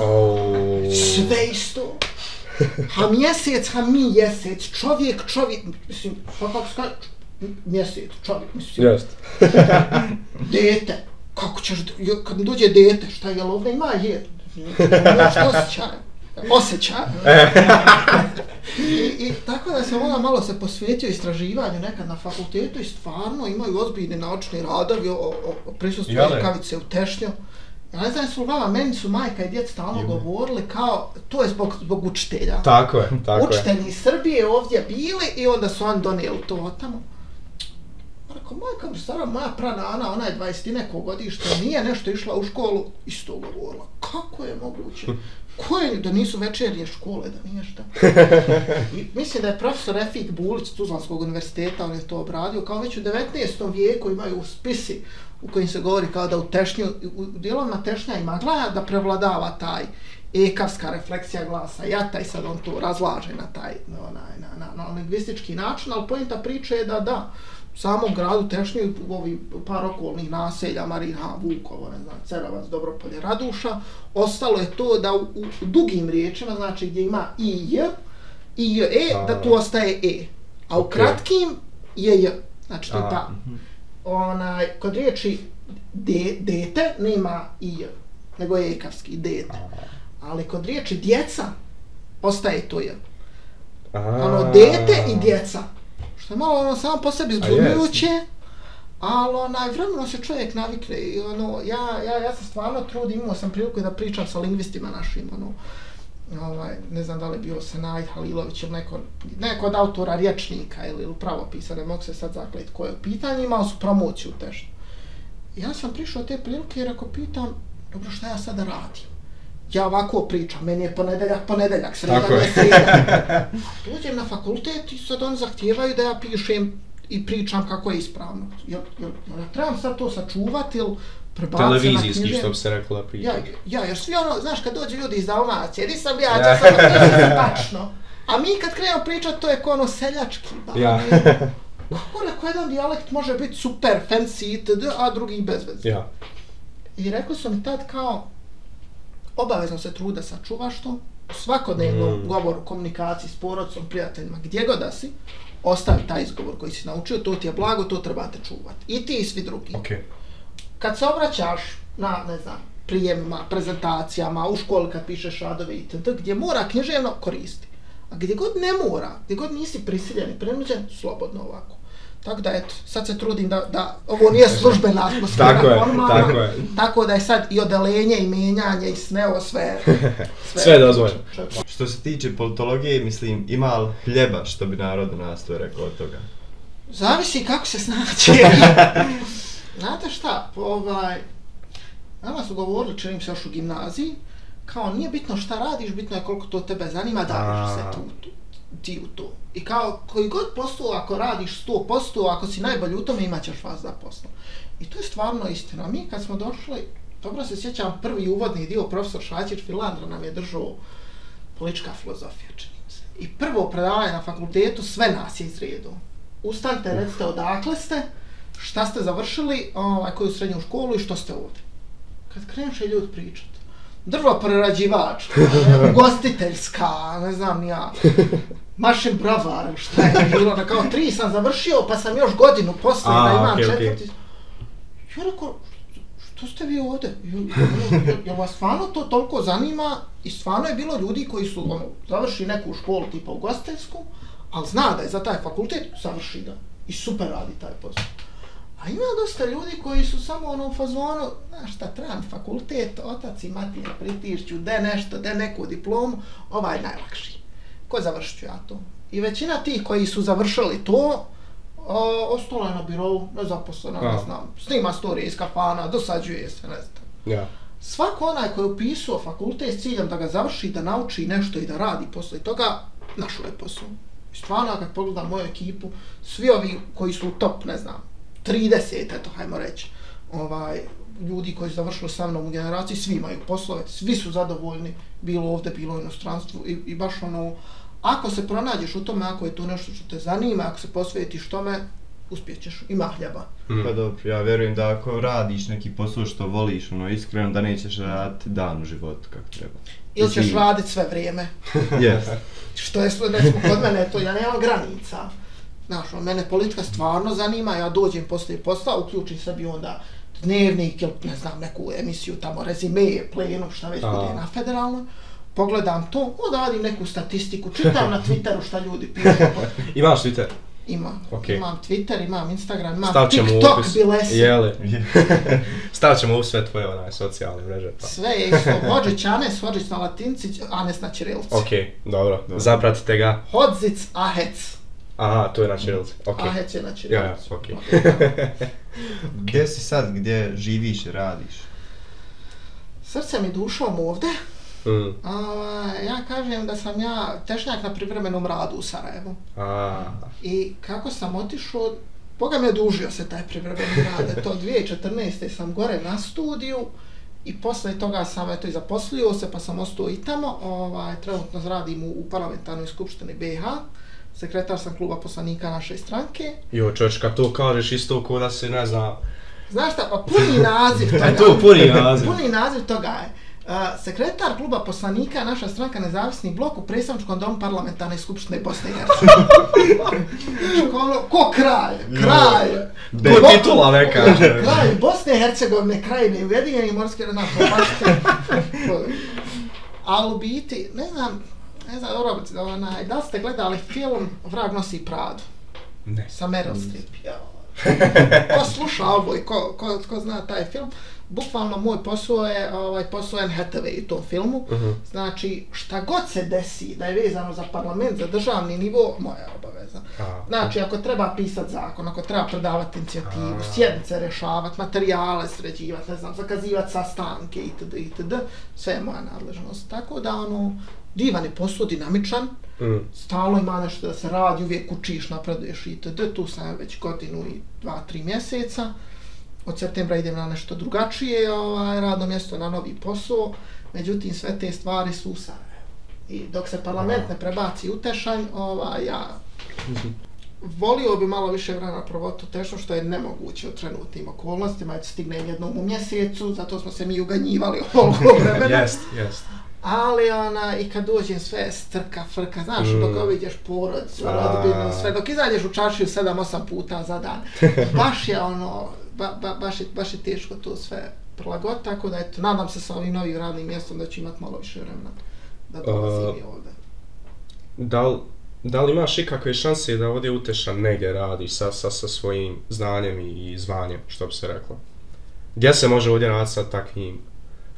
Oh. sve isto. Ha mjesec, ha mi jesec, čovjek, čovjek, mislim, pa kako se kaže, mjesec, čovjek, mislim, Jest. dete, kako ćeš, kad mi dođe dete, šta je, ovdje ima je, imaš osjećaj, osjećaj. I, I tako da sam onda malo se posvetio istraživanju nekad na fakultetu i stvarno imaju ozbiljni naučni radovi o, o, o prisustvu kavice u tešnju. Ja ne znam li vama, meni su majka i djec stalno govorili kao, to je zbog, zbog učitelja. Tako je, tako je. Učitelji iz Srbije ovdje bili i onda su oni donijeli to tamo. Rekao, majka mi stara, moja pranana, ona je 20 neko godište, nije nešto išla u školu, isto govorila. Kako je moguće? Koje, da nisu večernje škole, da nije šta. I mislim da je profesor Refik Bulić Tuzlanskog univerziteta, on je to obradio, kao već u 19. vijeku imaju spisi u kojim se govori kao da u tešnju, u dijelovima tešnja i magla da prevladava taj ekavska refleksija glasa jata i sad on to razlaže na taj onaj, na, na, na lingvistički način, ali pojenta priče je da da, u samom gradu Tešnju u ovih par okolnih naselja, Marinha, Vukovo, ne znam, Cerovac, Dobropolje, Raduša, ostalo je to da u, u dugim riječima, znači gdje ima i j, i j, e, da tu ostaje e. A u Ok. kratkim je j, znači to je ta. Onaj, kod riječi de, dete nema i j, nego je ekavski, dete. Ali kod riječi djeca ostaje to j. Ono, dete i djeca. Što je malo ono samo po sebi zbunjujuće, ali onaj, vremenom se čovjek navikne i ono, ja, ja, ja se stvarno trudim, imao sam priliku da pričam sa lingvistima našim, ono, ovaj, ne znam da li je bio Senajt Halilović ili neko, neko od autora rječnika ili, ili pravopisa, ne mogu se sad zakljeti koje je u pitanju, imao su promociju tešnju. Ja sam prišao te prilike jer ako pitam, dobro šta ja sada radim? Ja ovako pričam, meni je ponedeljak, ponedeljak, sreda je. je sreda. Dođem na fakultet i sad oni zahtijevaju da ja pišem i pričam kako je ispravno. Jel, jel, jel ja trebam sad to sačuvati ili Televizijski, što bi se rekla priča. Ja, ja, jer svi ono, znaš, kad dođu ljudi iz Dalmacije, nisam ja, to sam tačno. A mi kad krenemo pričat, to je ko ono seljački. Ba, Ja. Kako neko jedan dijalekt može biti super fancy itd., a drugi bez veze. Ja. I rekli su mi tad kao, obavezno se truda sačuvaš to, u svakodnevnom Mm. govoru, komunikaciji s porodcom, prijateljima, gdje god da si, ostavi taj izgovor koji si naučio, to ti je blago, to trebate čuvati. I ti i svi drugi. Okej. Kad se obraćaš na, ne znam, prijemima, prezentacijama, u školi kad pišeš radove itd., gdje mora književno koristi. A gdje god ne mora, gdje god nisi prisiljen i prinuđen, slobodno ovako. Tako da, eto, sad se trudim da, da ovo nije službena atmosfera, Tako je, formalna, tako je. tako da je sad i odelenje i menjanje i sve ovo sve. Sve je dozvoljeno. Što se tiče politologije, mislim, ima li hljeba, što bi narod nas to rekao od toga? Zavisi kako se snaći. Znate šta, ovaj, nama su govorili, čini mi se još u gimnaziji, kao nije bitno šta radiš, bitno je koliko to tebe zanima, daviš se A. tu, tu, ti u to. I kao koji god posao, ako radiš 100%, ako si najbolji u tome, imat ćeš vas za posao. I to je stvarno istina. Mi kad smo došli, dobro se sjećam, prvi uvodni dio, profesor Šaćić Filandra nam je držao politička filozofija, čini se. I prvo predavanje na fakultetu, sve nas je izredo. Ustanite, recite odakle ste, šta ste završili, ovaj, koju srednju školu i što ste ovdje. Kad kreneš je ljudi pričat. Drvo prerađivač, ugostiteljska, ne znam ja, mašin bravar, šta je bilo, na kao tri sam završio, pa sam još godinu poslije A, da imam okej. četvrti. Ja rekao, što ste vi ovdje? Jel, jel, jel, jel vas stvarno to toliko zanima? I stvarno je bilo ljudi koji su ono, završili neku školu tipa ugostiteljsku, ali zna da je za taj fakultet, završi ga. I super radi taj posao. A ima dosta ljudi koji su samo ono u fazonu, znaš šta, trebam fakultet, otac i mati ne pritišću, de nešto, de neku diplomu, ovaj najlakši. Ko završit ja to? I većina tih koji su završili to, o, ostala je na birovu, nezaposlena, ne znam, snima storije iz kafana, dosađuje se, ne znam. Ja. Svako onaj koji je upisao fakultet s ciljem da ga završi, da nauči nešto i da radi posle toga, našao je posao. I stvarno, kad pogledam moju ekipu, svi ovi koji su top, ne znam, 30, eto, hajmo reći, ovaj, ljudi koji su završili sa mnom u generaciji, svi imaju poslove, svi su zadovoljni, bilo ovde, bilo u inostranstvu i, i baš ono, ako se pronađeš u tome, ako je to nešto što te zanima, ako se posvetiš tome, uspjećeš, ima hljeba. Mm. Pa dobro, ja vjerujem da ako radiš neki posao što voliš, ono, iskreno, da nećeš raditi dan u životu kako treba. Ili ćeš Mislim, radit sve vrijeme. Yes. što je sve, recimo, kod mene to, ja nemam granica. Znaš, mene politika stvarno zanima, ja dođem poslije posla, uključim sebi onda dnevnik ili ne znam, neku emisiju tamo, rezime, plenu, šta već A. bude na federalnoj, pogledam to, onda radim neku statistiku, čitam na Twitteru šta ljudi pišu, Imaš Twitter? imam, Okej. imam Twitter, imam Instagram, imam Stavit ćemo u TikTok opis. bilesi, Jeli. Stavit ćemo u sve tvoje onaj socijalne mreže. Pa. sve je isto, Hođić Anes, Hođić na latinci, Anes na ćirilci. Okej, dobro. Dobro. Zapratite ga. Hodzic Ahec, Aha, to je na ćirilici. Okej. Ahec je na Ja, ćirilci. ja, okej. Gdje si sad, gdje živiš i radiš? Srce mi dušom ovde, Mm. A, ja kažem da sam ja tešnjak na privremenom radu u Sarajevu. A, I kako sam otišao, Boga mi je dužio se taj privremeni rad, eto 2014. sam gore na studiju i posle toga sam eto i zaposlio se pa sam ostao i tamo, ovaj, trenutno radim u, u parlamentarnoj skupštini BiH, sekretar sam kluba poslanika naše stranke. jo, čovječ, kad to kažeš isto ko da se ne zna... Znaš šta, pa puni naziv toga. E, to puni naziv. Puni naziv toga je. Uh, sekretar kluba poslanika, naša stranka Nezavisni blok u predstavničkom domu parlamentarne skupštine Bosne i Hercegovine. Ko kralj, kralj. To je titula neka. Kralj Bosne i Hercegovine, krajine, Ujedinjeni znači, baš to. Ali u biti, ne znam, ne znam, dobro, onaj, da ste gledali film Vrag nosi Pradu Ne. sa Meryl Streep? Ko sluša ovo i ko, ko, ko zna taj film, bukvalno moj posao je ovaj posao Anne Hathaway u tom filmu. Mhm. Znači, šta god se desi da je vezano za parlament, za državni nivo, moja obaveza. A, Znači, ako treba pisat zakon, ako treba predavati inicijativu, A. sjednice rešavati, materijale sređivati, ne znam, zakazivati sastanke itd. itd. Sve je moja nadležnost. Tako da, ono, divan je posao, dinamičan, Mm. stalno ima nešto da se radi, uvijek učiš, napreduješ itd. Tu sam već godinu i dva, tri mjeseca. od septembra idem na nešto drugačije, ovaj, radno mjesto na novi posao, međutim sve te stvari su u Sarajevu. I dok se parlament ne prebaci u Tešanj, ovaj, ja volio bi malo više vremena provoti u Tešu, što je nemoguće u trenutnim okolnostima, jer stignem jednom u mjesecu, zato smo se mi uganjivali ovoliko vremena. Jest, jest. Ali ona, i kad dođem sve strka, frka, znaš, mm. dok oviđeš porodicu, rodbinu, sve, dok izađeš u čaršiju 7-8 puta za dan, baš je ono, ba, ba, baš, je, baš je teško to sve prilagoditi, tako da eto, nadam se sa ovim novim radnim mjestom da ću imat malo više vremena da dolazim uh, i ovdje. Da li, da li imaš ikakve šanse da ovdje utešan negdje radi sa, sa, sa svojim znanjem i zvanjem, što bi se reklo? Gdje se može ovdje raditi sa takvim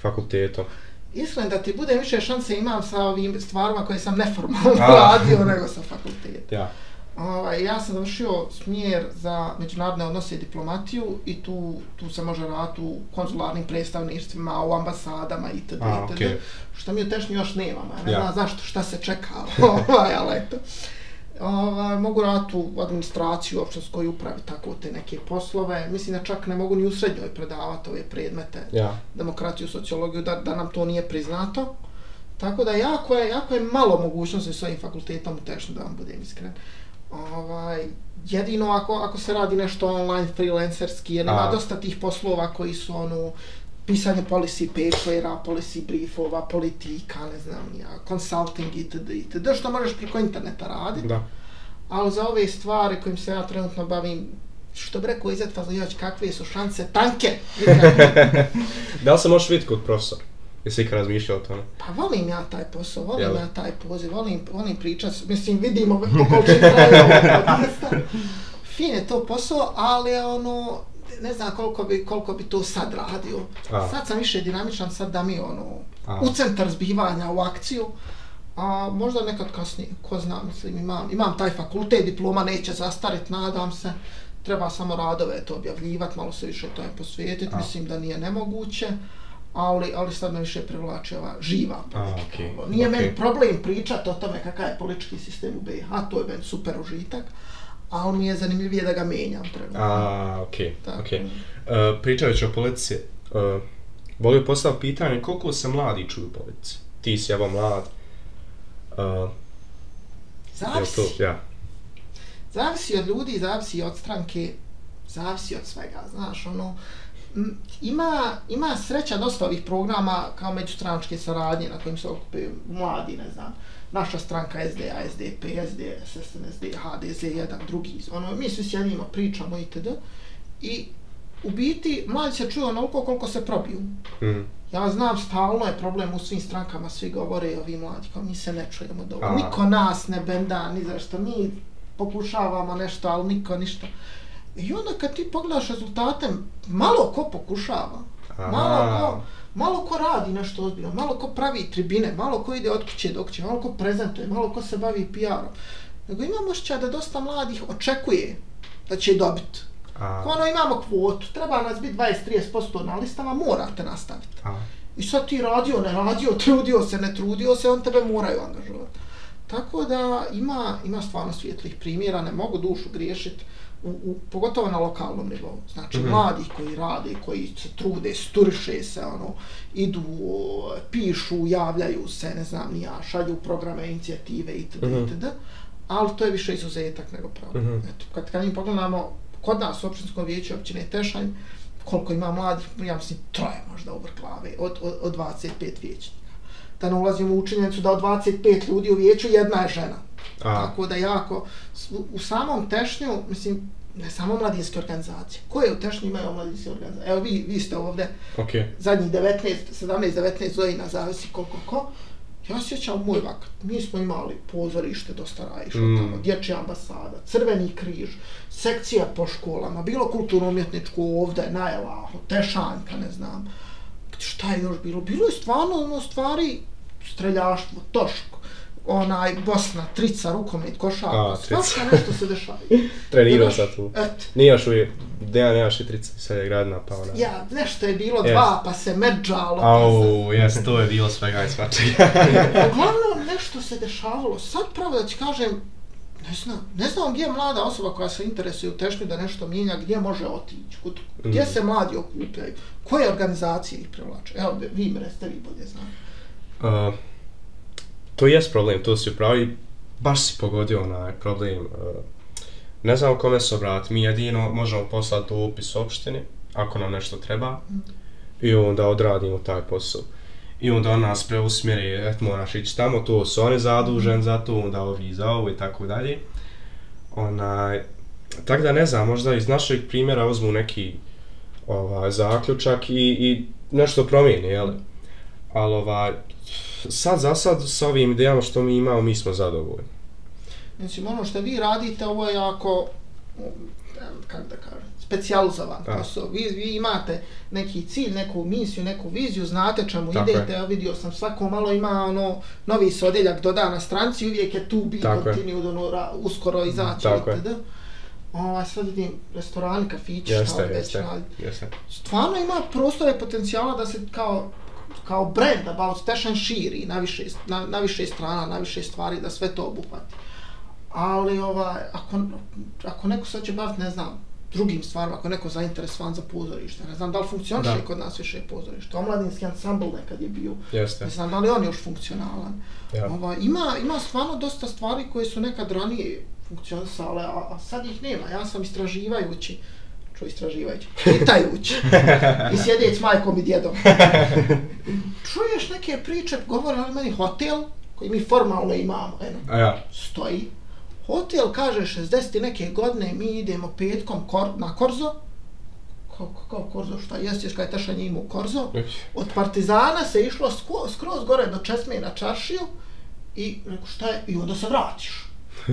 fakultetom? Iskreno da ti bude više šanse imam sa ovim stvarima koje sam neformalno radio nego sa fakultetom. Ja. Ovaj, ja sam završio smjer za međunarodne odnose i diplomatiju i tu, tu se može raditi u konzularnim predstavništvima, u ambasadama itd. A, itd. okay. Što mi u tešnji još nemamo, ja ne Ja. znam zašto, šta se čeka, ovaj, ali eto. Ovaj, mogu raditi u administraciju, u opštinskoj upravi, tako te neke poslove. Mislim da čak ne mogu ni u srednjoj predavati ove predmete, Ja. demokratiju, sociologiju, da, da nam to nije priznato. Tako da jako je, jako je malo mogućnosti s ovim fakultetom u Tešnju, da vam budem iskren. Ovaj, jedino ako, ako se radi nešto online freelancerski, jer ima dosta tih poslova koji su ono, pisanje policy papera, policy briefova, politika, ne znam ja, consulting itd. itd. što možeš preko interneta raditi. Da. Ali za ove stvari kojim se ja trenutno bavim, što bi rekao Izet Fazlijović, kakve su šanse tanke. Da li se možeš vidjeti kod profesora? Jesi ikad razmišljao o tome? Pa volim ja taj posao, volim Jel? ja taj poziv, volim, volim pričat, mislim vidimo po količini traje ovo podcasta. Fin je to posao, ali ono, ne znam koliko bi, koliko bi to sad radio. A. Sad sam više dinamičan, sad da mi ono, A. u centar zbivanja, u akciju. A možda nekad kasnije, ko zna, mislim, imam, imam taj fakultet, diploma neće zastarit, nadam se. Treba samo radove to objavljivati, malo se više tome posvijetiti, A. mislim da nije nemoguće. Ali, ali sad me više privlači ova živa politika. okej, Ovo, Nije okej. meni problem pričati o tome kakav je politički sistem u BiH, to je meni super užitak, ali mi je zanimljivije da ga menjam trenutno. A, okej, okej. Uh, pričajući o politici, uh, volio postaviti pitanje koliko se mladi čuju politici? Ti si evo mlad. Uh, Zavisi. to, ja. Zavisi od ljudi, zavisi od stranke, zavisi od svega, znaš, ono, m, ima, ima sreća dosta ovih programa kao međustranačke saradnje na kojim se okupaju mladi, ne znam, naša stranka SDA, SDP, SDS, SNSD, HDZ, jedan, drugi, ono, mi svi sjedimo, pričamo itd. I u biti, mladi se čuju onoliko koliko se probiju. Mm. Ja znam, stalno je problem u svim strankama, svi govore ovi mladi, kao mi se ne čujemo dovoljno. A. Niko nas ne benda, ni zašto, mi pokušavamo nešto, ali niko ništa. I onda kad ti pogledaš rezultate, malo ko pokušava, malo Aha. ko, malo ko radi nešto ozbiljno, malo ko pravi tribine, malo ko ide od kuće do kuće, malo ko prezentuje, malo ko se bavi PR-om. Nego imamo osjećaj da dosta mladih očekuje da će dobiti. A, Ko ono imamo kvotu, treba nas biti 20-30% na listama, morate nastaviti. a, I sad ti radio, ne radio, trudio se, ne trudio se, on tebe moraju angažovati. Tako da ima, ima stvarno svijetlih primjera, ne mogu dušu griješiti, u, u, pogotovo na lokalnom nivou. Znači, mm. -hmm. mladi koji rade, koji se trude, sturiše se, ono, idu, pišu, javljaju se, ne znam, ni ja, šalju programe, inicijative itd. Mm -hmm. itd. Ali to je više izuzetak nego pravo. Mm. -hmm. Eto, kad, kad mi pogledamo, kod nas u općinskom vijeću općine Tešanj, koliko ima mladih, ja mislim, troje možda u glave, od, od, od 25 vijećnika. Da ne ulazimo u činjenicu da od 25 ljudi u vijeću jedna je žena. A. Tako da jako, u, samom Tešnju, mislim, ne samo mladinske organizacije. Koje u Tešnju imaju mladinske organizacije? Evo vi, vi ste ovdje okej. zadnjih 19, 17-19 godina, zavisi koliko ko. Ja sjećam moj vakat, mi smo imali pozorište dosta rajišlo Mm. tamo, dječja ambasada, crveni križ, sekcija po školama, bilo kulturno-umjetničko ovdje, na Elahu, Tešanjka, ne znam. Šta je još bilo? Bilo je stvarno ono stvari, streljaštvo, toško, onaj Bosna, trica, rukomet, košarka, svašta nešto se dešava. Trenirao sad tu. Eto, Nije još uvijek, Dejan nemaš i trica, sad je grad napao na... ja, nešto je bilo Yes. dva, pa se međalo, pa. Au, jes, to je bilo svega i svačega. Uglavnom, nešto se dešavalo. Sad pravo da ti kažem, ne znam, ne znam gdje je mlada osoba koja se interesuje u tešnju da nešto mijenja, gdje može otići, gdje Mm. se mladi okupljaju, koje organizacije ih privlače. Evo, vi mi recite, vi bolje znate. Uh, to jest problem, to si upravi, baš si pogodio onaj problem. Uh, ne znam kome se obratiti, mi jedino možemo poslati dopis opštini, ako nam nešto treba, i onda odradimo taj posao. I onda on nas preusmjeri, et moraš ići tamo, to su oni zadužen za to, onda ovi za ovo i tako dalje. Onaj, tako da ne znam, možda iz našeg primjera uzmu neki ovaj, zaključak i, i nešto promijeni, jel? Ali ovaj, sad za sad s ovim idejama što mi imamo, mi smo zadovoljni. Mislim, ono što vi radite, ovo je jako, mm, kako da kažem, specijalizovan Da. posao. Vi, vi imate neki cilj, neku misiju, neku viziju, znate čemu Tako je. idete, ja vidio sam svako malo ima ono, novi se odjeljak doda na stranci, uvijek je tu bi je. continue, ono, ra- uskoro izaći, Tako je. itd. Ovaj, sad vidim restorani, kafići, Jeste, već jeste, jeste. Stvarno ima prostora i potencijala da se kao kao brand about Station širi na više, na, na više strana, na više stvari, da sve to obuhvati. Ali ovaj, ako, ako neko sad će baviti, ne znam, drugim stvarima, ako neko zainteresovan za pozorište, ne znam da li funkcioniše Da. kod nas više pozorište. Omladinski ansambl nekad je bio, Jeste. ne znam da li on još funkcionalan. Ja. Ovaj, ima, ima stvarno dosta stvari koje su nekad ranije funkcionisale, a, a sad ih nema. Ja sam istraživajući, čo istraživajući, čitajući i sjedeć s majkom i djedom. Čuješ neke priče, govore ali meni hotel, koji mi formalno imamo, eno, ja, stoji. Hotel kaže 60 i neke godine mi idemo petkom kor, na Korzo. Kao, kao Korzo šta jest, ješ kaj tešanje ima u Korzo. Od Partizana se išlo sko, skroz gore do Česme na čaršiju i rekao šta je, i onda se vratiš.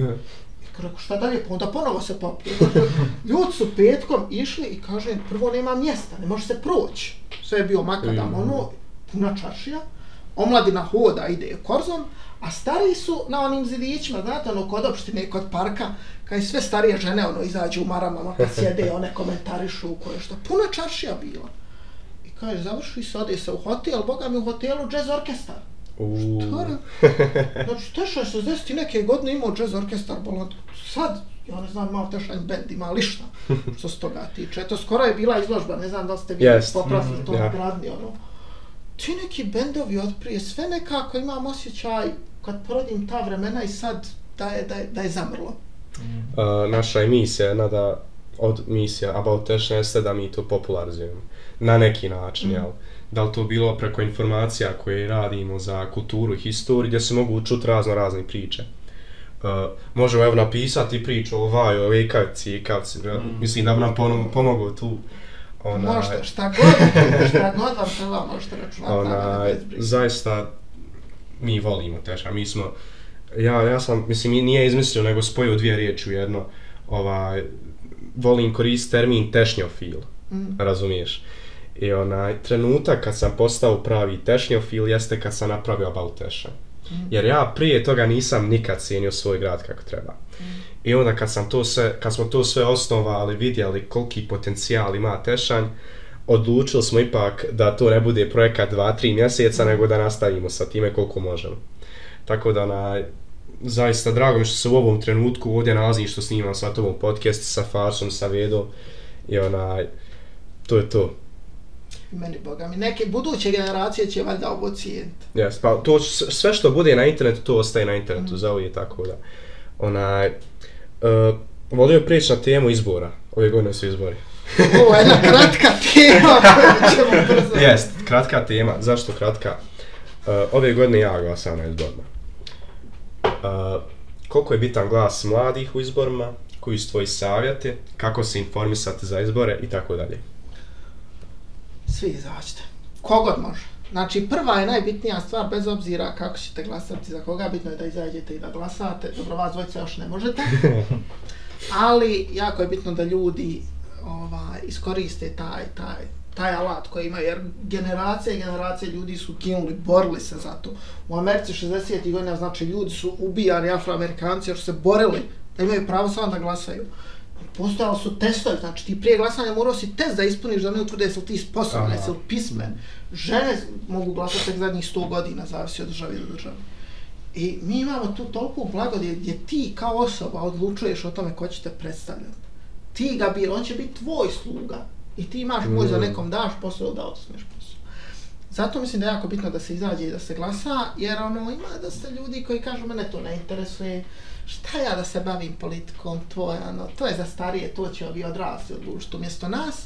I rekao šta dalje, pa onda ponovo se popije. Ljudi su petkom išli i kaže, prvo nema mjesta, ne može se proći. Sve je bio makadam, ono, puna čaršija. Omladina hoda ide korzom, a stariji su na onim zidićima, znate, ono, kod opštine, kod parka, kad sve starije žene, ono, izađu u maramama, kad sjede, one komentarišu koje što. Puna čaršija bila. I kaže, završi se, ode se u hotel, boga mi u hotelu jazz orkestar. Uuu. Stvarno? Znači, Teša je 60 i neke godine imao jazz orkestar, bolan. Sad, ja ne znam, imao Tešanj band, ima li šta, što se toga tiče. Eto, skoro je bila izložba, ne znam da ste vi Jest. poprasli to Ja. na gradni, ono. Ti neki bendovi od prije, sve nekako imam osjećaj, kad porodim ta vremena i sad, da je, da je, da je zamrlo. Uh, naša emisija, jedna da od misija About Tash jeste da mi to popularizujemo. Na neki način, Mm. jel? Da li to bilo preko informacija koje radimo za kulturu i historiju, gdje se mogu čuti razno razne priče. Uh, možemo evo napisati priču o Vaju, o Ekavci, Ekavci, mm. mislim da bi nam pom- pomoglo tu. Ona, Možete, šta god, šta god vam treba, možete računati ona, zaista mi volimo Teša, mi smo, ja, ja sam, mislim, nije izmislio, nego spojio dvije riječi u jedno, ovaj, volim koristiti termin tešnjofil, Mm. razumiješ? I onaj trenutak kad sam postao pravi tešnjofil jeste kad sam napravio About Teša. Jer ja prije toga nisam nikad cijenio svoj grad kako treba. I onda kad, sam to sve, kad smo to sve osnovali, vidjeli koliki potencijal ima Tešanj, odlučili smo ipak da to ne bude projekat 2-3 mjeseca, nego da nastavimo sa time koliko možemo. Tako da, na, zaista drago mi što se u ovom trenutku ovdje nalazim što snimam sa tobom podcast, sa Farsom, sa Vedom i onaj, to je to. Meni, boga mi, neke buduće generacije će valjda ovo cijeniti. Yes, pa to sve što bude na internetu, to ostaje na internetu, mm. za tako da. Onaj, uh, volio prijeći na temu izbora. Ove godine su izbori. Ovo je jedna kratka tema koju ćemo brzo. Jest, kratka tema. Zašto kratka? Uh, ove godine ja glasam na izborima. Uh, koliko je bitan glas mladih u izborima, koji su tvoji savjeti, kako se informisati za izbore i tako dalje. Svi izađite. Kogod može. Znači, prva je najbitnija stvar, bez obzira kako ćete glasati za koga, bitno je da izađete i da glasate. Dobro, vas dvojica još ne možete. Ali, jako je bitno da ljudi ovaj, iskoriste taj, taj, taj alat koji ima, jer generacije i generacije ljudi su ginuli, borili se za to. U Americi 60. godina, znači, ljudi su ubijani afroamerikanci jer su se borili da imaju pravo samo da glasaju. Postojali su testovi, znači ti prije glasanja morao si test da ispuniš da ne utvrde jesi li ti sposoban, jesi li pismen. Žene mogu glasati tek zadnjih 100 godina, zavisi od države do države. I mi imamo tu toliku blagodat gdje ti kao osoba odlučuješ o tome ko će te predstavljati. Ti ga bira, on će biti tvoj sluga. I ti imaš moć da Mm. nekom daš posao da odsmeš posao. Zato mislim da je jako bitno da se izađe i da se glasa, jer ono, ima dosta ljudi koji kažu mene to ne interesuje, šta ja da se bavim politikom, to je, ono, to je za starije, to će ovi odrasli odlučiti umjesto nas.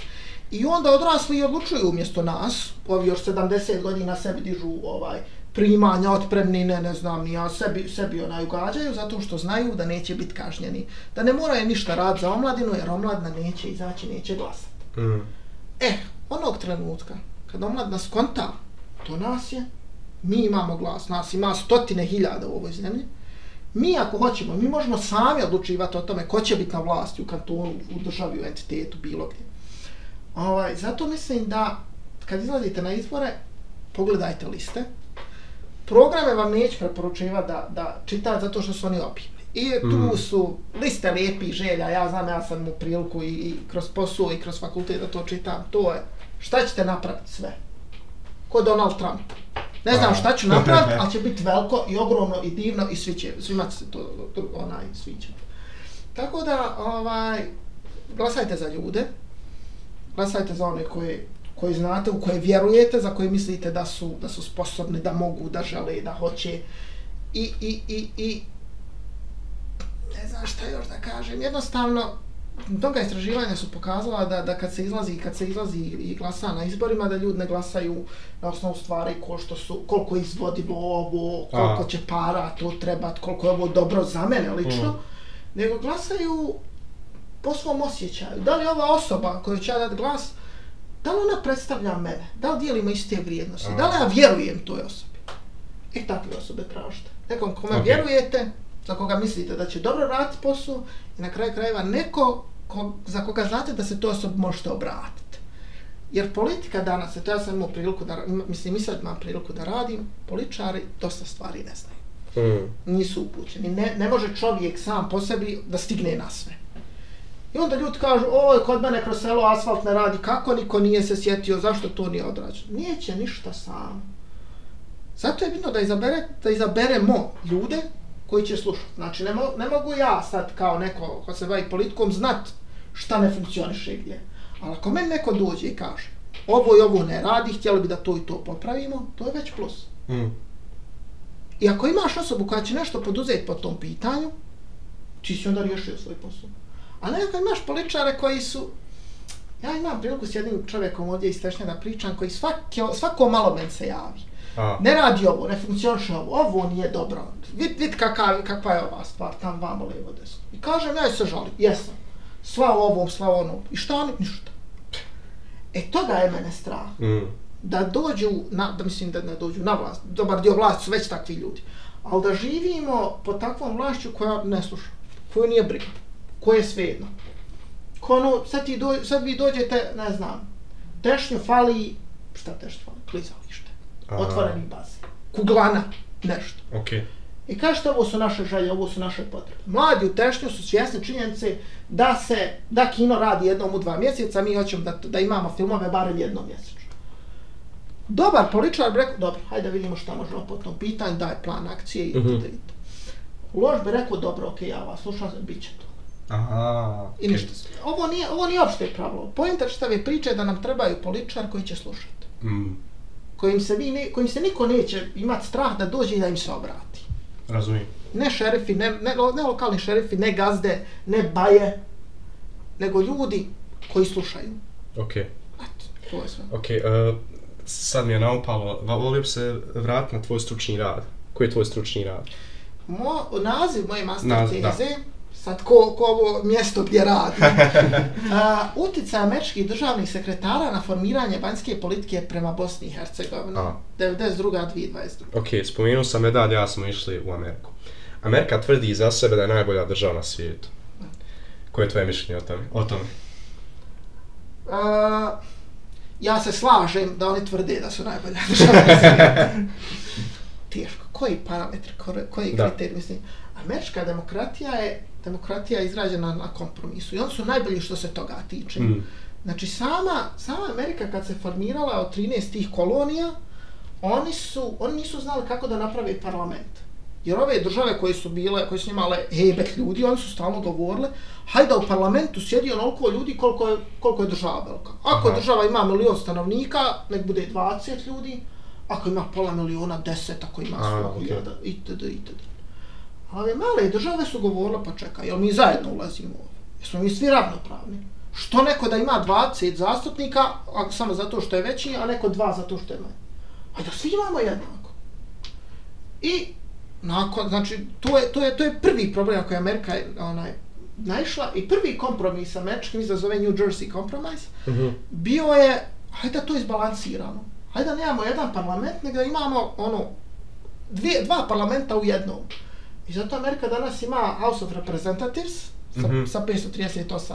I onda odrasli i odlučuju umjesto nas, ovi još 70 godina sebi dižu ovaj, primanja, otpremnine, ne znam, ni ja sebi, sebi onaj ugađaju, zato što znaju da neće biti kažnjeni. Da ne moraju ništa raditi za omladinu, jer omladina neće izaći, neće glasati. Mm. E, onog trenutka, kad omladna skonta, to nas je, mi imamo glas, nas ima stotine hiljada u ovoj zemlji, mi ako hoćemo, mi možemo sami odlučivati o tome ko će biti na vlasti u kantonu, u državi, u entitetu, bilo gdje. Ovaj, zato mislim da kad izlazite na izbore, pogledajte liste. Programe vam neću preporučivati da, da čitate zato što su oni opivni. I tu Mhm. su liste lijepih želja, ja znam, ja sam u priliku i, i kroz posao i kroz fakultet da to čitam. To je, šta ćete napraviti sve? Ko Donald Trump. Ne znam A. šta ću napraviti, ali će biti veliko i ogromno i divno i svi će, svima će se to, onaj, sviđa. Tako da, ovaj, glasajte za ljude, glasajte za one koje, koji znate, u koje vjerujete, za koje mislite da su, da su sposobni, da mogu, da žele, da hoće. I, i, i, i ne znam šta još da kažem, jednostavno, mnoga istraživanja su pokazala da, da kad se izlazi kad se izlazi i glasa na izborima da ljudi ne glasaju na osnovu stvari ko što su koliko je izvodilo ovo, koliko A. će para to trebat, koliko je ovo dobro za mene lično, Mm. nego glasaju po svom osjećaju. Da li ova osoba koju će ja dati glas, da li ona predstavlja mene? Da li dijelimo iste vrijednosti? A. Da li ja vjerujem toj osobi? E takve osobe tražite. Nekom kome Ok. vjerujete, za koga mislite da će dobro raditi posao i na kraju krajeva neko ko, za koga znate da se to osobi možete obratiti. Jer politika danas, eto ja sam imao priliku da, mislim i sad imam priliku da radim, političari dosta stvari ne znaju Mm. nisu upućeni. Ne, ne može čovjek sam po sebi da stigne na sve. I onda ljudi kažu, oj, kod mene kroz selo asfalt ne radi, kako niko nije se sjetio, zašto to nije odrađeno? Nijeće ništa sam. Zato je bitno da, izabere, da izaberemo ljude koji će slušati. Znači, ne, mo, ne mogu ja sad kao neko ko se bavi politikom znat šta ne funkcioniše gdje. Ali ako meni neko dođe i kaže, ovo i ovo ne radi, htjeli bi da to i to popravimo, to je već plus. Mm. I ako imaš osobu koja će nešto poduzeti po tom pitanju, ti si onda riješio svoj posao. A ne ako imaš političare koji su... Ja imam priliku s jednim čovjekom ovdje iz Tešnja da pričam, koji svako, svako malo men se javi. A. Ne radi ovo, ne funkcioniše ovo, ovo nije dobro. Vid, vid kakav, kakva je ova stvar, tam vamo lijevo desno. I kažem, ja se žalim, jesam. Sva ovom, sva onom. I šta oni? Ništa. E toga je mene strah Mm. da dođu, na, da mislim da ne dođu na vlast, dobar dio vlasti su već takvi ljudi, ali da živimo pod takvom vlašću koja ne sluša, koju nije briga, koja je svejedno. Ko ono, sad, ti do, sad vi dođete, ne znam, tešnju fali, šta tešnju fali, klizalište, A. otvoreni bazen, kuglana, nešto. Okej. I kažete, ovo su naše želje, ovo su naše potrebe. Mladi u Tešnju su svjesni činjenice da se, da kino radi jednom u dva mjeseca, mi hoćemo da, da imamo filmove barem jednom mjesečno. Dobar političar bi rekao, dobro, hajde da vidimo šta možemo po tom pitanju, daj plan akcije i Mhm. mm -hmm. Loš bi rekao, dobro, okej, ja vas slušam, bit će to. Aha. I ništa. se- Ovo nije, ovo nije opšte pravilo. Pointer čitave priče je da nam trebaju političar koji će slušati. Mm. Kojim se, vi ne, kojim se niko neće imati strah da dođe i da im se obrati. Razumijem. ne šerifi, ne, ne, ne lokalni šerifi, ne gazde, ne baje, nego ljudi koji slušaju. Okej. Eto, to je sve. Okej, uh, sad mi je naupalo, va- volio bi se vratiti na tvoj stručni rad. Koji je tvoj stručni rad? Mo, naziv moje master Naziv, da. Sad ko, ko ovo mjesto gdje radim, a, uticaj američkih državnih sekretara na formiranje vanjske politike prema Bosni i Hercegovini, A. 92-2022. Ok, spomenuo sam medalj, ja smo išli u Ameriku. Amerika tvrdi za sebe da je najbolja država na svijetu. Koje je tvoje mišljenje o tome? O tome. A, ja se slažem da oni tvrde da su najbolja država na svijetu. Teško. Koji parametri, ko- koji kriterij, mislim. Američka demokratija je demokratija izrađena na kompromisu i oni su najbolji što se toga tiče. Mm. Znači sama, sama Amerika kad se formirala od 13 tih kolonija, oni su, oni nisu znali kako da naprave parlament. Jer ove države koje su bile, koje su imale hebet ljudi, oni su stalno govorile, hajde u parlamentu sjedi onoliko ljudi koliko je, koliko je država velika. Ako Aha. država ima milion stanovnika, nek bude 20 ljudi, ako ima pola miliona, 10, ako ima A, 100 okej. hiljada, itd. itd. Ove male države su govorile, pa čekaj, jel mi zajedno ulazimo ovdje? Jesmo mi svi ravnopravni? Što neko da ima 20 zastupnika, a samo zato što je veći, a neko dva zato što je manji? A da svi imamo jednako. I nakon, znači, to je, to je, to je prvi problem na koji je Amerika onaj, naišla i prvi kompromis američki, mislim da se zove New Jersey Compromise, Mhm. bio je, hajde da to izbalansiramo. Hajde da nemamo jedan parlament, nego da imamo ono, dvije, dva parlamenta u jednom. I zato Amerika danas ima House of Representatives sa, Mhm. sa 538,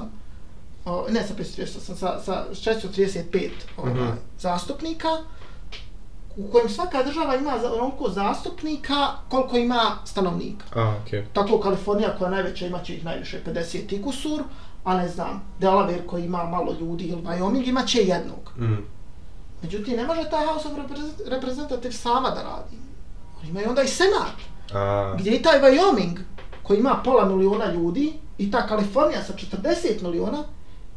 o, ne sa 538, sa, sa 635 ovaj, Mhm. zastupnika, u kojem svaka država ima onoliko zastupnika koliko ima stanovnika. A, okej. Tako Kalifornija koja je najveća imaće ih najviše 50 i kusur, a ne znam, Delaware koji ima malo ljudi ili Wyoming imaće jednog. Mm. Međutim, ne može ta House of Representatives sama da radi. Oni imaju onda i Senat, A, gdje i taj Wyoming koji ima pola miliona ljudi i ta Kalifornija sa 40 miliona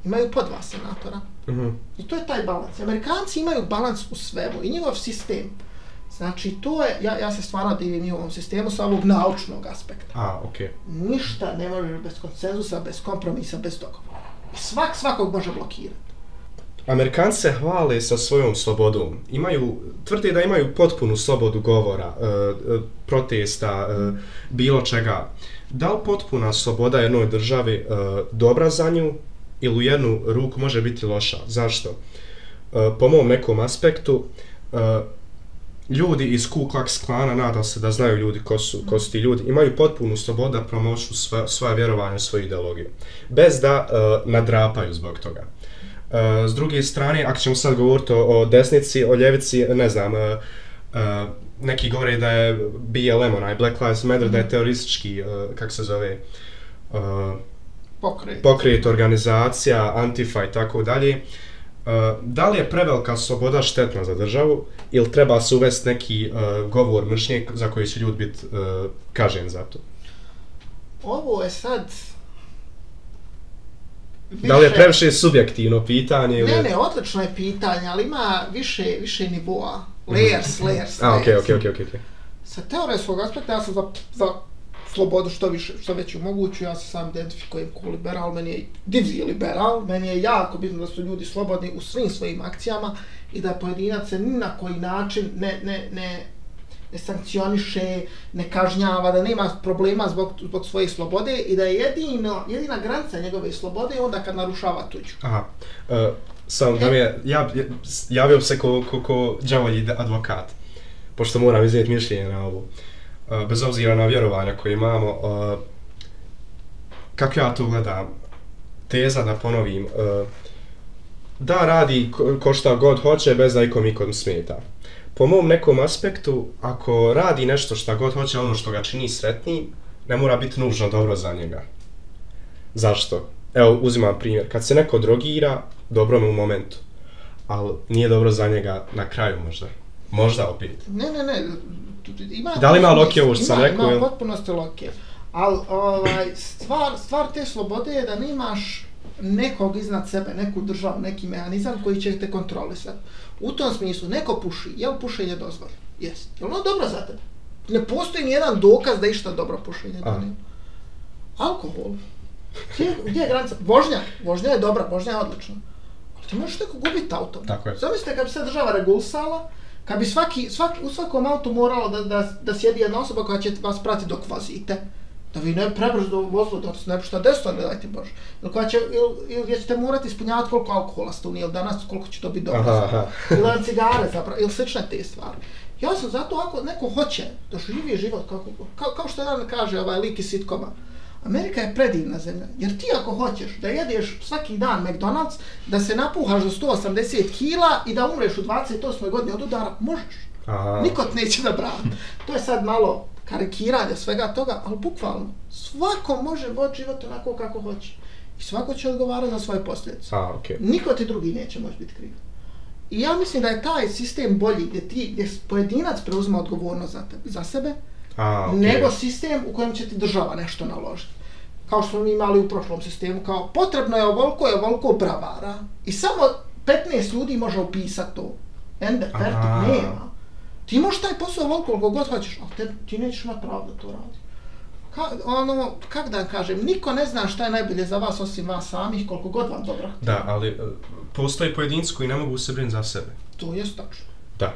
imaju po dva senatora. mhm. I to je taj balans. Amerikanci imaju balans u svemu i njihov sistem. Znači, to je, ja, ja se stvarno divim njihovom sistemu sa ovog naučnog aspekta. A, okej. Ništa ne može bez konsenzusa, bez kompromisa, bez dogovora. I svak svakog može blokirati. Amerikanci se hvale sa svojom slobodom. Imaju, tvrde da imaju potpunu slobodu govora, e, e, protesta, e, bilo čega. Da li potpuna sloboda jednoj državi e, dobra za nju ili u jednu ruku može biti loša? Zašto? E, po mom nekom aspektu, e, ljudi iz Ku Klux Klana, nadam se da znaju ljudi ko su, ko su ti ljudi, imaju potpunu slobodu da promoću sva, svoje vjerovanja, svoju ideologiju. Bez da e, nadrapaju zbog toga. E, s druge strane, ako ćemo sad govoriti o, o desnici, o ljevici, ne znam, e, e, neki govore da je BLM, onaj Black Lives Matter, da je teroristički, e, kako se zove, Pokret. pokret, organizacija, Antifa i tako dalje. Da li je prevelika sloboda štetna za državu ili treba se uvesti neki e, govor mržnje za koji će ljudi biti e, kažen za to? Ovo je sad... Da li je previše subjektivno pitanje ili... Ne, ne, odlično je pitanje, ali ima više, više nivoa. Layers, layers, A, okej, layers. okej, okej, okej. okej. Sa teoretskog aspekta ja sam za, za slobodu što više, što veću moguću, ja se sam identifikujem kao liberal, meni je divlji liberal, meni je jako bitno da su ljudi slobodni u svim svojim akcijama i da pojedinac se ni na koji način ne, ne, ne, ne sankcioniše, ne kažnjava, da nema problema zbog, zbog svoje slobode i da je jedino, jedina granica njegove slobode onda kad narušava tuđu. Aha. E, uh, sam da mi je, ja, javio se ko, ko, ko džavolji advokat, pošto moram iznijeti mišljenje na ovo. Uh, bez obzira na vjerovanja koje imamo, uh, kako ja to gledam, teza da ponovim, uh, da radi ko, ko šta god hoće bez da ikom ikom smeta. Po mom nekom aspektu, ako radi nešto šta god hoće, ono što ga čini sretnim, ne mora biti nužno dobro za njega. Zašto? Evo, uzimam primjer. Kad se neko drogira, dobro mu u momentu. Ali nije dobro za njega na kraju možda. Možda opet. Ne, ne, ne, ima... Da li ima loke ovo što sam rekao, Ima, ima potpunosti loke. Ali ovaj, stvar, stvar te slobode je da nemaš nekog iznad sebe, neku državu, neki mehanizam koji će te kontrolisati. U tom smislu, neko puši, je li pušenje dozvoljeno? Jest. Je li ono dobro za tebe? Ne postoji ni jedan dokaz da išta dobro pušenje donio. Alkohol. Gdje, gdje je granica? Vožnja. Vožnja je dobra, vožnja je odlična. Ali ti možeš neko gubiti auto. Tako je. Zamislite kad bi se država regulisala, kad bi svaki, svaki, u svakom autu moralo da, da, da sjedi jedna osoba koja će vas pratiti dok vozite. Da vi ne prebrzo vozilo, da se ne pušta desno, ne dajte Bože. Ili, koja će, ili, ili ćete morati ispunjavati koliko alkohola ste unijeli danas, koliko će to biti dobro. Ili na cigare zapravo, ili slične te stvari. Ja sam zato ako neko hoće da živi život kako, kao, kao što jedan kaže ovaj lik iz sitkoma, Amerika je predivna zemlja, jer ti ako hoćeš da jedeš svaki dan McDonald's, da se napuhaš do 180 kila i da umreš u 28. godini od udara, možeš. Aha. Niko te neće da brani. To je sad malo karikiranje svega toga, ali bukvalno, svako može voditi život onako kako hoće. I svako će odgovarati za svoje posljedice. A, okej. Niko ti drugi neće moći biti kriv. I ja mislim da je taj sistem bolji gdje ti, gdje pojedinac preuzima odgovornost za, te, za sebe, A, okej. nego sistem u kojem će ti država nešto naložiti. Kao što smo mi imali u prošlom sistemu, kao potrebno je ovoliko je ovoliko bravara i samo 15 ljudi može opisati to. Ende, Aha. nema. Ti možeš taj posao ovoliko koliko god hoćeš, ali te, ti nećeš imati pravo da to radi. Ka, ono, kak da kažem, niko ne zna šta je najbolje za vas osim vas samih, koliko god vam dobro. Da, ali e, postoje pojedinci koji ne mogu se brinuti za sebe. To je tačno. Da.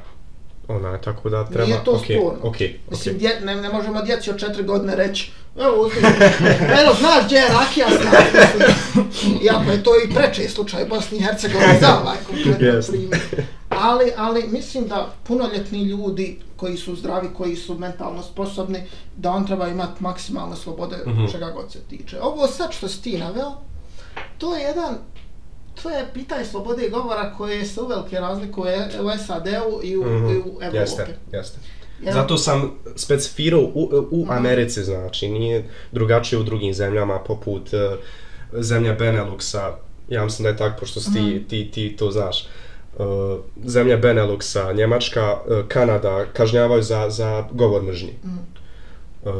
Ona, tako da treba... Nije to okej, sporno. Okej, Mislim, okej. dje, ne, ne možemo djeci od četiri godine reći, evo uzmi, evo znaš gdje je rakija znaš, mislim, iako je to i preče slučaj u Bosni i Hercegovini za ovaj konkretno primjer. Ali, ali mislim da punoljetni ljudi koji su zdravi, koji su mentalno sposobni, da on treba imati maksimalne slobode Mhm. čega god se tiče. Ovo sad što si ti naveo, to je jedan to je pitanje slobode govora koje se uvelike razlikuje u SAD-u i u, Mhm. i u Evropi. Jeste, jeste. Jel? Zato sam specifirao u, u Mhm. Americi, znači, nije drugačije u drugim zemljama, poput uh, zemlja Beneluxa, ja mislim da je tako, pošto si ti, Mhm. ti, ti to znaš. Uh, zemlja Beneluxa, Njemačka, uh, Kanada kažnjavaju za, za govor mržnje. Mhm. Uh,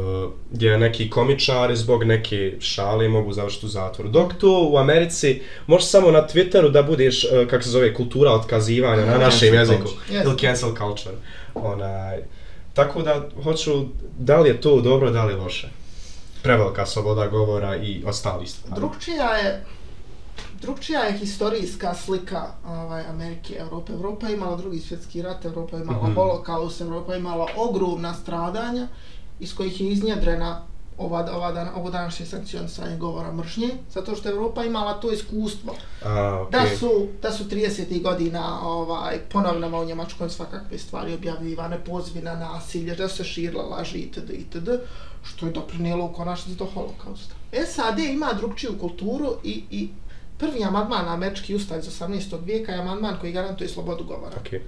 gdje neki komičari zbog neke šale mogu završiti u zatvoru. Dok to u Americi možeš samo na Twitteru da budeš, uh, kako se zove, kultura otkazivanja na Cancel našem jeziku. Yes. Ili cancel culture. Onaj, tako da hoću, da li je to dobro, da li je loše. Prevelika sloboda govora i ostali stvari. Drugčija je drugčija je historijska slika ovaj, Amerike, Evrope. Evropa je imala drugi svjetski rat, Evropa je imala Mhm. holokaust, Evropa je imala ogromna stradanja iz kojih je iznjedrena ova, ova dan, ovo današnje sankcionisanje govora mržnje, zato što je Evropa imala to iskustvo. A, okay. Da su, da su 30. godina ovaj, ponovno u Njemačkoj svakakve stvari objavljivane, pozivi na nasilje, da se širila laži itd. itd. što je doprinijelo u konačnici do holokausta. SAD ima drugčiju kulturu i, i prvi amandman na američki ustav iz 18. vijeka je amandman koji garantuje slobodu govora. Okay.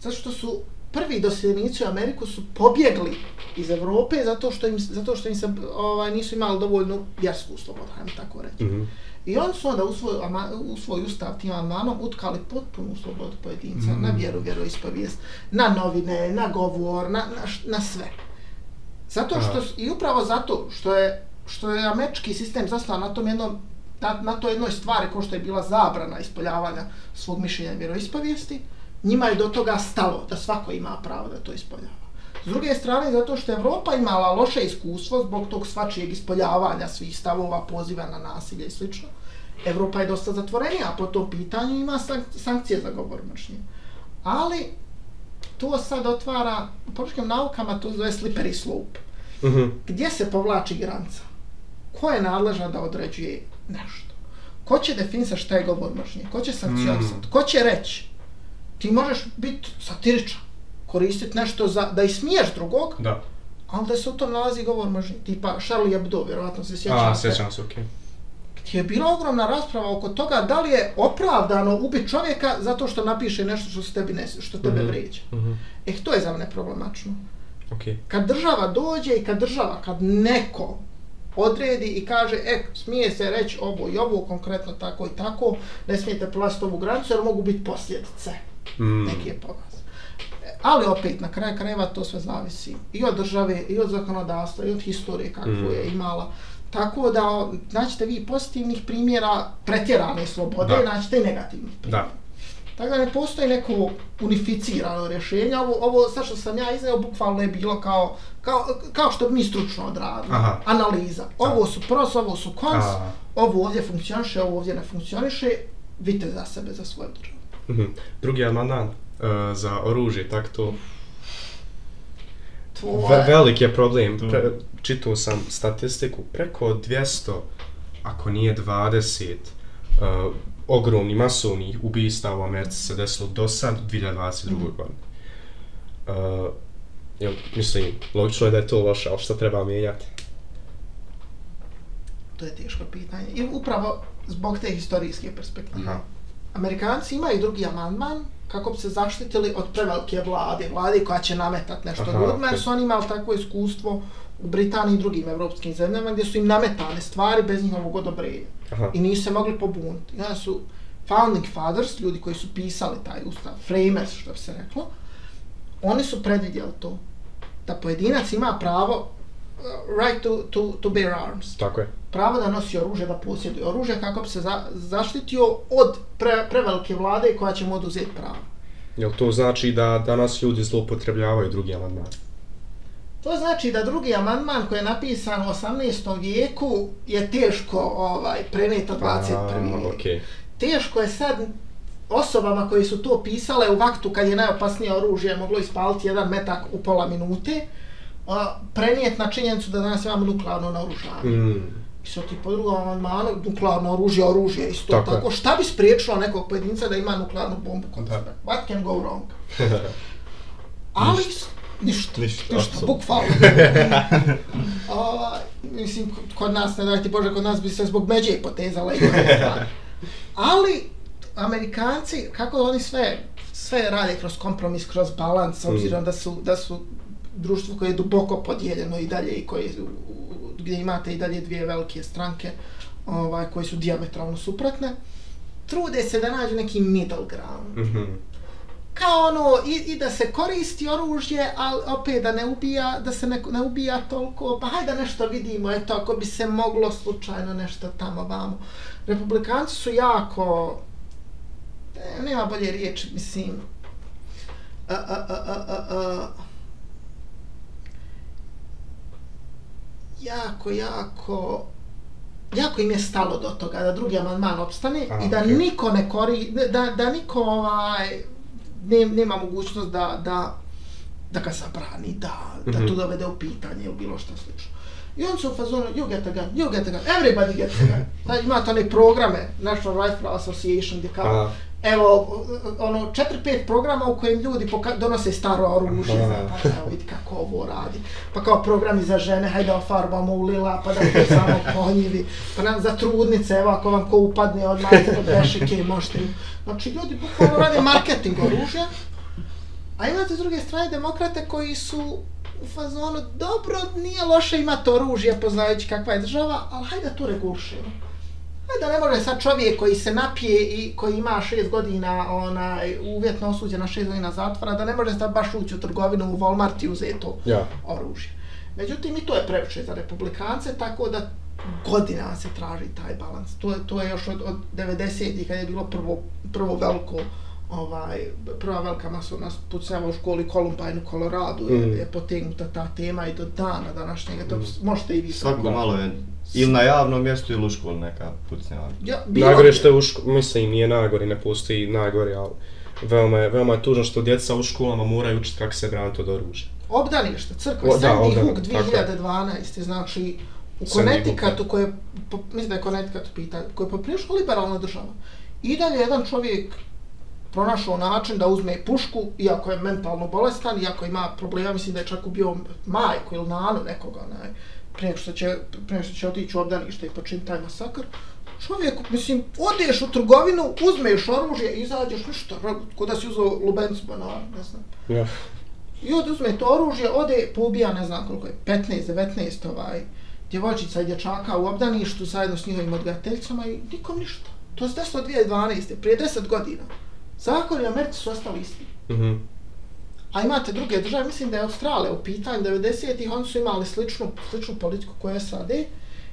Zato što su prvi doseljenici u Ameriku su pobjegli iz Evrope zato što im, zato što im se ovaj, nisu imali dovoljnu vjersku slobodu, hajmo tako reći. Mm -hmm. I oni su onda u svoj, ama, u svoj ustav tim amandmanom utkali potpunu slobodu pojedinca, mm. na vjeru, vjeroispovijest, na novine, na govor, na, na, na sve. Zato što, i upravo zato što je, što je američki sistem zasnovan na tom jednom na, na toj jednoj stvari kao što je bila zabrana ispoljavanja svog mišljenja i vjeroispovijesti, njima je do toga stalo da svako ima pravo da to ispoljava. S druge strane, zato što je Evropa imala loše iskustvo zbog tog svačijeg ispoljavanja svih stavova, poziva na nasilje i slično, Evropa je dosta zatvorenija po tom pitanju ima sank sankcije za govor mržnje. Ali to sad otvara, u političkim naukama to zove slippery slope. Mm -hmm. Gdje se povlači granica? Ko je nadležan da određuje nešto? Ko će definisati šta je govor mržnje? Ko će sankcionisati? Mm. Ko će reći? Ti možeš biti satiričan, koristiti nešto za, da ismiješ drugog, Da. ali da se u tom nalazi govor mržnje. Tipa Charlie Hebdo, vjerovatno se A, sjećate. sjećam se, okej. Gdje je bila ogromna rasprava oko toga da li je opravdano ubiti čovjeka zato što napiše nešto što, se tebi ne, što tebe Mhm. vređa. Mm -hmm. E, to je za mene problematično. Okej. Kad država dođe i kad država, kad neko odredi i kaže, e, smije se reći ovo i ovo, konkretno tako i tako, ne smijete prolaziti ovu granicu jer mogu biti posljedice Mm. neke po vas. E, Ali opet, na kraju krajeva to sve zavisi i od države, i od zakonodavstva, i od historije kakvu Mm. je imala. Tako da, naćete vi pozitivnih primjera pretjerane slobode, Da. naćete i negativnih primjera. Da. Tako da ne postoji neko unificirano rješenje. Ovo, ovo sad što sam ja izneo, bukvalno je bilo kao, kao, kao što bi mi stručno odradili. Aha. Analiza. Ovo su pros, ovo su cons, A. ovo ovdje funkcioniše, ovo ovdje ne funkcioniše. Vidite za sebe, za svoju državu. Mm -hmm. Drugi amandman uh, za oružje, tak to. To Ve je- velik je problem. To. Pre, čitao sam statistiku, preko 200, ako nije 20, uh, ogromni masovnih ubistava u Americi se desilo do sad, 2022. Mhm. godine. Uh, jel, mislim, logično je da je to loše, ali šta treba mijenjati? To je teško pitanje. I upravo zbog te historijske perspektive. Aha. Amerikanci imaju drugi amandman kako bi se zaštitili od prevelike vlade, vlade koja će nametat nešto Aha, ljudima, jer su oni imali takvo iskustvo u Britaniji i drugim evropskim zemljama gdje su im nametane stvari bez njihovog odobrenja Aha. i nisu se mogli pobuniti. Ja su founding fathers, ljudi koji su pisali taj ustav, framers što bi se reklo, oni su predvidjeli to. da pojedinac ima pravo uh, right to, to, to bear arms. Tako je. Pravo da nosi oružje, da posjeduje oružje kako bi se za, zaštitio od pre, prevelike vlade koja će mu oduzeti pravo. Jel to znači da danas ljudi zloupotrebljavaju drugi amandman? To znači da drugi amandman koji je napisan u 18. vijeku je teško ovaj, preneti od 21. A, okej. Teško je sad osobama koji su to pisale u vaktu kad je najopasnije oružje moglo ispaliti jedan metak u pola minute, a, prenijet na činjenicu da danas imamo nuklearno naoružanje. Mm. I sad ti po drugom amandmanu, nuklearno oružje, oružje, isto Tako tako. Šta bi spriječilo nekog pojedinca da ima nuklearnu bombu kod sebe? What can go wrong? Ali, ništa. Ništa, Ništa, ništa bukvalno. Ovaj, mislim, kod nas, ne daj ti Bože, kod nas bi se zbog međe potezala i stvari. Ali, Amerikanci, kako oni sve, sve rade kroz kompromis, kroz balans, s obzirom da su, da su društvo koje je duboko podijeljeno i dalje i koje, gdje imate i dalje dvije velike stranke ovaj, koje su diametralno suprotne, trude se da nađu neki middle ground Mhm. Kao ono, i, i da se koristi oružje, ali opet da ne ubija, da se ne, ne ubija toliko, pa hajde da nešto vidimo, eto, ako bi se moglo slučajno nešto tamo vamo. Republikanci su jako, e, nema bolje riječi, mislim, a, a, a, a, a, a, jako, jako, jako im je stalo do toga da drugi amandman opstane A, i da okej. niko ne kori, da, da niko ovaj, ne, nema mogućnost da, da, da ga zabrani, da, da Mhm. to dovede u pitanje ili bilo što slično. I on su u fazonu, you get a gun, you get a gun, everybody gets a gun. Znači, imate one programe, National Rifle Association, gdje kao. Evo, ono, četiri, pet programa u kojim ljudi donose staro oružje, pa evo, vidi kako ovo radi. Pa kao programi za žene, hajde ofarbamo u lila, pa da to samo ponjivi. Pa nam za trudnice, evo, ako vam ko upadne odmah ispod bešike, možete im. Znači, ljudi bukvalno rade marketing oružja, a imate s druge strane demokrate koji su u fazonu, dobro, nije loše imati oružje, poznajući kakva je država, ali hajde da to regulišemo. Hajde da ne može sad čovjek koji se napije i koji ima šest godina onaj, uvjetno osuđen na šest godina zatvora, da ne može sad baš ući u trgovinu u Walmart i uzeti to Ja. oružje. Međutim, i to je previše za republikance, tako da godina se traži taj balans. To je, to je još od, od 90-ih kad je bilo prvo, prvo veliko ovaj, prva velika masovna pucnjava u školi Columbine u Coloradu mm. Mm. je, je potegnuta ta tema i do dana današnjega, to možete i vi Svako malo je ili na javnom mjestu ili u školi neka pucnjava. Ja, gdje. što je u ško... mislim, nije najgore, ne postoji najgore, ali veoma je, veoma je tužno što djeca u školama moraju učiti kako se braniti od oružja. Obdanište, crkva, O, da, Sandy Hook tako je. 2012. Znači, u Connecticutu, koje, je po- mislim da je Connecticut pitanje, koja je poprilično liberalna država, i dalje jedan čovjek pronašao način da uzme pušku, iako je mentalno bolestan, iako ima problema, mislim da je čak ubio majku ili nanu nekoga, onaj, prije što će, prije što će otići u obdanište i počiniti taj masakr. Čovjek, mislim, odeš u trgovinu, uzmeš oružje, izađeš, ništa, ko da si uzeo lubencu banana, ne znam. Ja. I ode uzme to oružje, ode poubija ne znam koliko je, 15, 19 ovaj, djevojčica i dječaka u obdaništu zajedno s njihovim odgajateljicama i nikom ništa. To se desilo 2012. prije 10 godina. Zakoni u Americi su ostali isti. Mhm. A imate druge države, mislim da je Australija u pitanju 90-ih, oni su imali sličnu, sličnu politiku koju je SAD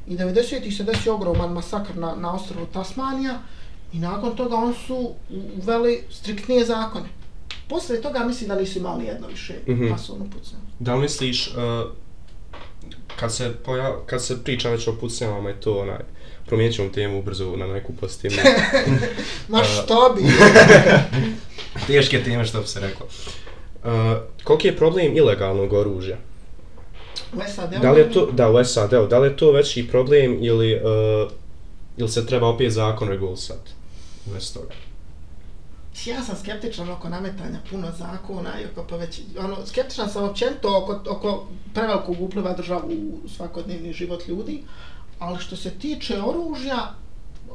i 90-ih se desio ogroman masakr na, na ostrovu Tasmanija i nakon toga oni su uveli striktnije zakone. Posle toga mislim da nisu imali jedno više Mhm. masovno pucanje. Da li misliš, uh, kad, se poja, kad se priča već o pucnjavama i to, onaj, promijenit ćemo temu brzo na neku pozitivnu. Ma što bi? Teške teme, što bi se reklo. Uh, koliki je problem ilegalnog oružja? U SAD-u Da li je to, da, u SAD-u, da li je to veći problem ili, uh, ili se treba opet zakon regulisati? Bez toga. Ja sam skeptičan oko nametanja puno zakona i oko poveć... Ono, skeptičan sam općenito oko, oko prevelikog upliva državu u svakodnevni život ljudi, ali što se tiče oružja,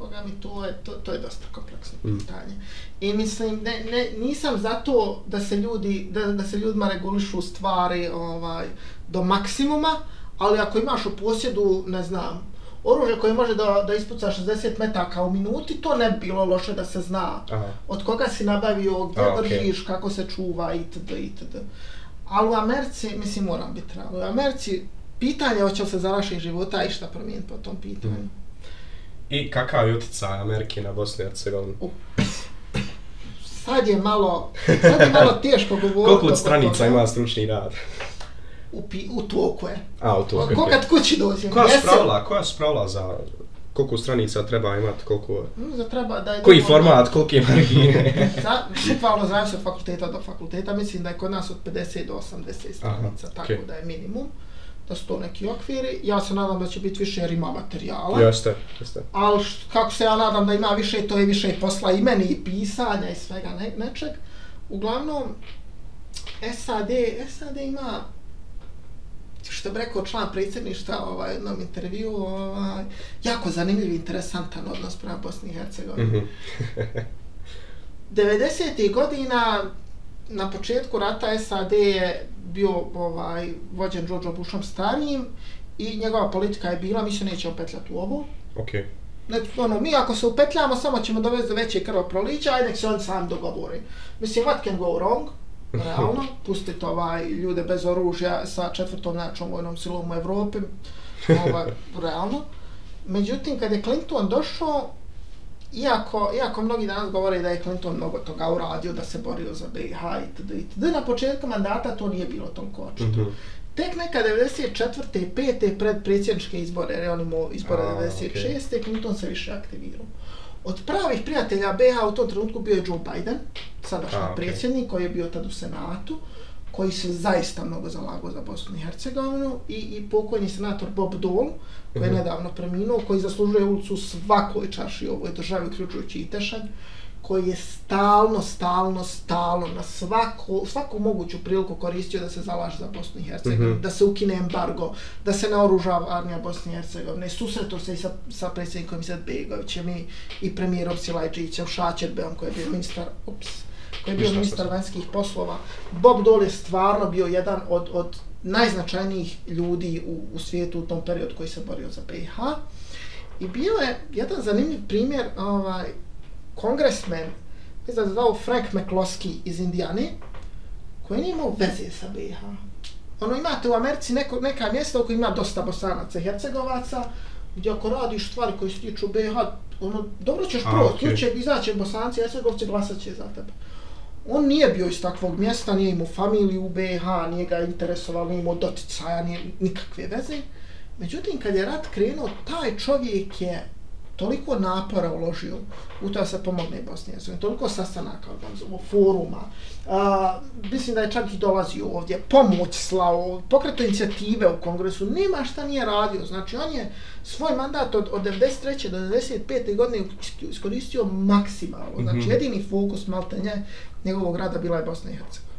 Boga mi, to je, to, to je dosta kompleksno Mm. pitanje. I mislim, ne, ne, nisam zato da se ljudi, da, da se ljudima regulišu stvari ovaj, do maksimuma, ali ako imaš u posjedu, ne znam, oružje koje može da, da ispuca 60 metaka u minuti, to ne bi bilo loše da se zna Aha. od koga si nabavio, gdje A, držiš, kako se čuva itd. itd. Ali u Americi, mislim, moram biti realno, u Americi pitanje je hoće li se za naših života išta promijeniti po tom pitanju. Mhm. I kakav je utjecaj Amerike na Bosnu i Hercegovinu? Sad je malo, sad je malo teško govoriti. Koliko od stranica ima stručni rad? U, pi, u toku je. A, u to. Ko kad kući dođem. Koja su pravila, koja su pravila za koliko stranica treba imati, koliko... mm, Za treba da je... Koji dovoljno- format, kolike margine? Za, bukvalno zavisi od fakulteta do fakulteta, mislim da je kod nas od 50 do 80 stranica, Aha, tako okej. da je minimum. Da su to neki okviri. Ja se nadam da će biti više jer ima materijala. Jeste, jeste. Ali kako se ja nadam da ima više, to je više i posla i meni i pisanja i svega ne, nečeg. Uglavnom, SAD, SAD ima što bi rekao član predsjedništva ovaj, u jednom intervju, ovaj, jako zanimljiv i interesantan odnos prema Bosni i Hercegovini. Mhm. 90. godina na početku rata SAD je bio ovaj vođen George Bushom starijim i njegova politika je bila mi se nećemo petljati u ovo. Okej. Ne, ono, mi ako se upetljamo samo ćemo dovesti do veće krvoprolića, ajde nek se on sam dogovori. Mislim, what can go wrong? Realno, pustite ovaj, ljude bez oružja sa četvrtom najjačom vojnom silom u Evropi, ovaj, realno. Međutim, kad je Clinton došao, iako, iako mnogi danas govore da je Clinton mnogo toga uradio, da se borio za BiH itd. itd. Na početku mandata to nije bilo toliko očito. Mhm. Tek neka 94. i 5. pred predsjedničke izbore, jer je on imao izbore A, 96. Clinton se više aktivirao. Od pravih prijatelja BiH u tom trenutku bio je Joe Biden, sadašnji okej. predsjednik koji je bio tad u Senatu, koji se zaista mnogo zalagao za Bosnu i Hercegovinu i, i pokojni senator Bob Dole, koji je nedavno preminuo, koji zaslužuje ulicu svakoj čaši u ovoj državi, uključujući i Tešanj, koji je stalno, stalno, stalno na svaku, svaku moguću priliku koristio da se zalaže za Bosnu i Hercegovinu, Mhm. da se ukine embargo, da se naoružava armija Bosne i Hercegovine. Susretao se i sa, sa predsjednikom Izetbegovićem i, i premijerom Silajđićem, Šačerbeom koji je bio ministar, ups, koji je bio ministar vanjskih poslova. Bob Dole je stvarno bio jedan od, od najznačajnijih ljudi u, u svijetu u tom periodu koji se borio za BiH. I bio je jedan zanimljiv primjer, ovaj, kongresmen, da se zvao Frank McCloskey iz Indijane, koji nije imao veze sa BiH. Ono, imate u Americi neko, neka mjesta u kojima ima dosta bosanaca i hercegovaca, gdje ako radiš stvari koje se tiču BiH, ono, dobro ćeš proći, okej. tu će izaći bosanci i hercegovci, glasat će za tebe. On nije bio iz takvog mjesta, nije imao familiju u BiH, nije ga interesovalo, nije imao doticaja, nije nikakve veze. Međutim, kad je rat krenuo, taj čovjek je toliko napora uložio u to da se pomogne Bosni i Hercegovini, toliko sastanaka organizovao, foruma, a, mislim da je čak i dolazio ovdje, pomoć slao, pokreto inicijative u kongresu, nema šta nije radio, znači on je svoj mandat od, od 93. do 95. godine iskoristio maksimalno, znači Mhm. jedini fokus maltenje njegovog rada bila je Bosna i Hercegovina.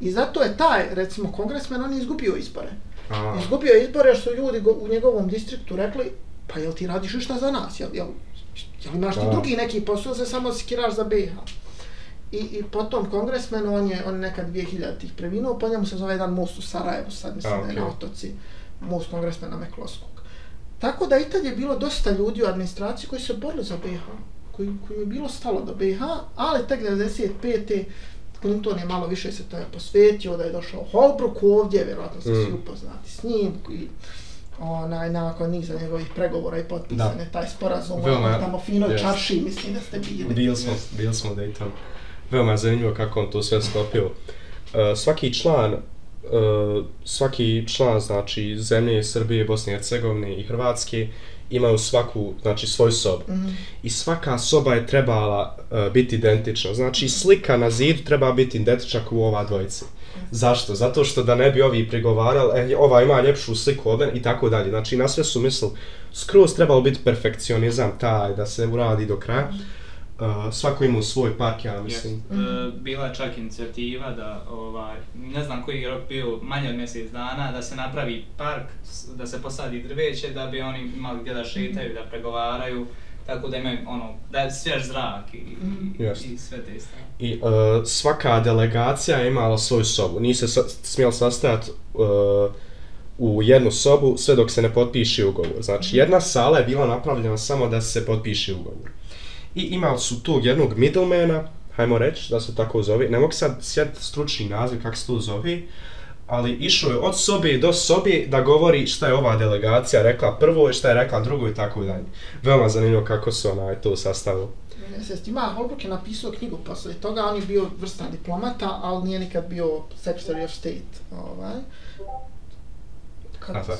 I zato je taj, recimo, kongresmen, on je izgubio izbore. A, Izgubio je izbore su ljudi u njegovom distriktu rekli, pa jel ti radiš išta za nas, jel, jel, jel imaš ti Da. drugi neki posao, se samo skiraš za BiH. I, I potom kongresmen, on je, on nekad 2000-ih preminuo, po njemu se zove jedan most u Sarajevu, sad mislim A, da je na otoci, most kongresmena Mekloskog. Tako da i tad je bilo dosta ljudi u administraciji koji se borili za BiH, koji, koji je bilo stalo do BiH, ali tek 95. Clinton je malo više se to je posvetio, da je došao Holbrook ovdje, vjerojatno ste svi Mm. upoznati s njim, i onaj, nakon niza njegovih pregovora i potpisan Da. je taj sporazum, Veoma, ono, tamo fino jest. čarši, mislim da ste bili. Bili smo, bili smo u Daytonu. Veoma je zanimljivo kako on to sve sklopio. Uh, svaki član, uh, svaki član, znači, zemlje Srbije, Bosne i Hercegovine i Hrvatske imaju svaku, znači, svoju sobu. Mhm. I svaka soba je trebala uh, biti identična. Znači, slika na zidu treba biti identična u ova dvojice. Zašto? Zato što da ne bi ovi prigovarali, e, ova ima ljepšu sliku od mene i tako dalje. Znači, na sve su mislili, skroz trebalo biti perfekcionizam taj, da se uradi do kraja. Uh, svako ima svoj park, ja mislim. Yes. E, bila je čak inicijativa da, ovaj, ne znam koji je rok bio, manje od mjesec dana, da se napravi park, da se posadi drveće, da bi oni imali gdje da šetaju, da pregovaraju, tako da imaju ono, da je svjež zrak i, i, Jest. i sve te stvari. I uh, svaka delegacija je imala svoju sobu. Nije se sa, smjela sastajati uh, u jednu sobu sve dok se ne potpiše ugovor. Znači, jedna sala je bila napravljena samo da se potpiše ugovor. I imali su tog jednog middlemana, hajmo reći da se tako zove, ne mogu sad sjetiti stručni naziv kako se to zove, ali išao je od sobe do sobe da govori šta je ova delegacija rekla prvo i šta je rekla drugo i tako dalje. Veoma zanimljivo kako su onaj to sastavili. Mjesec. Ima, Holbrook je napisao knjigu posle toga, on je bio vrstan diplomata, ali nije nikad bio Secretary of State. Ovaj. Aha.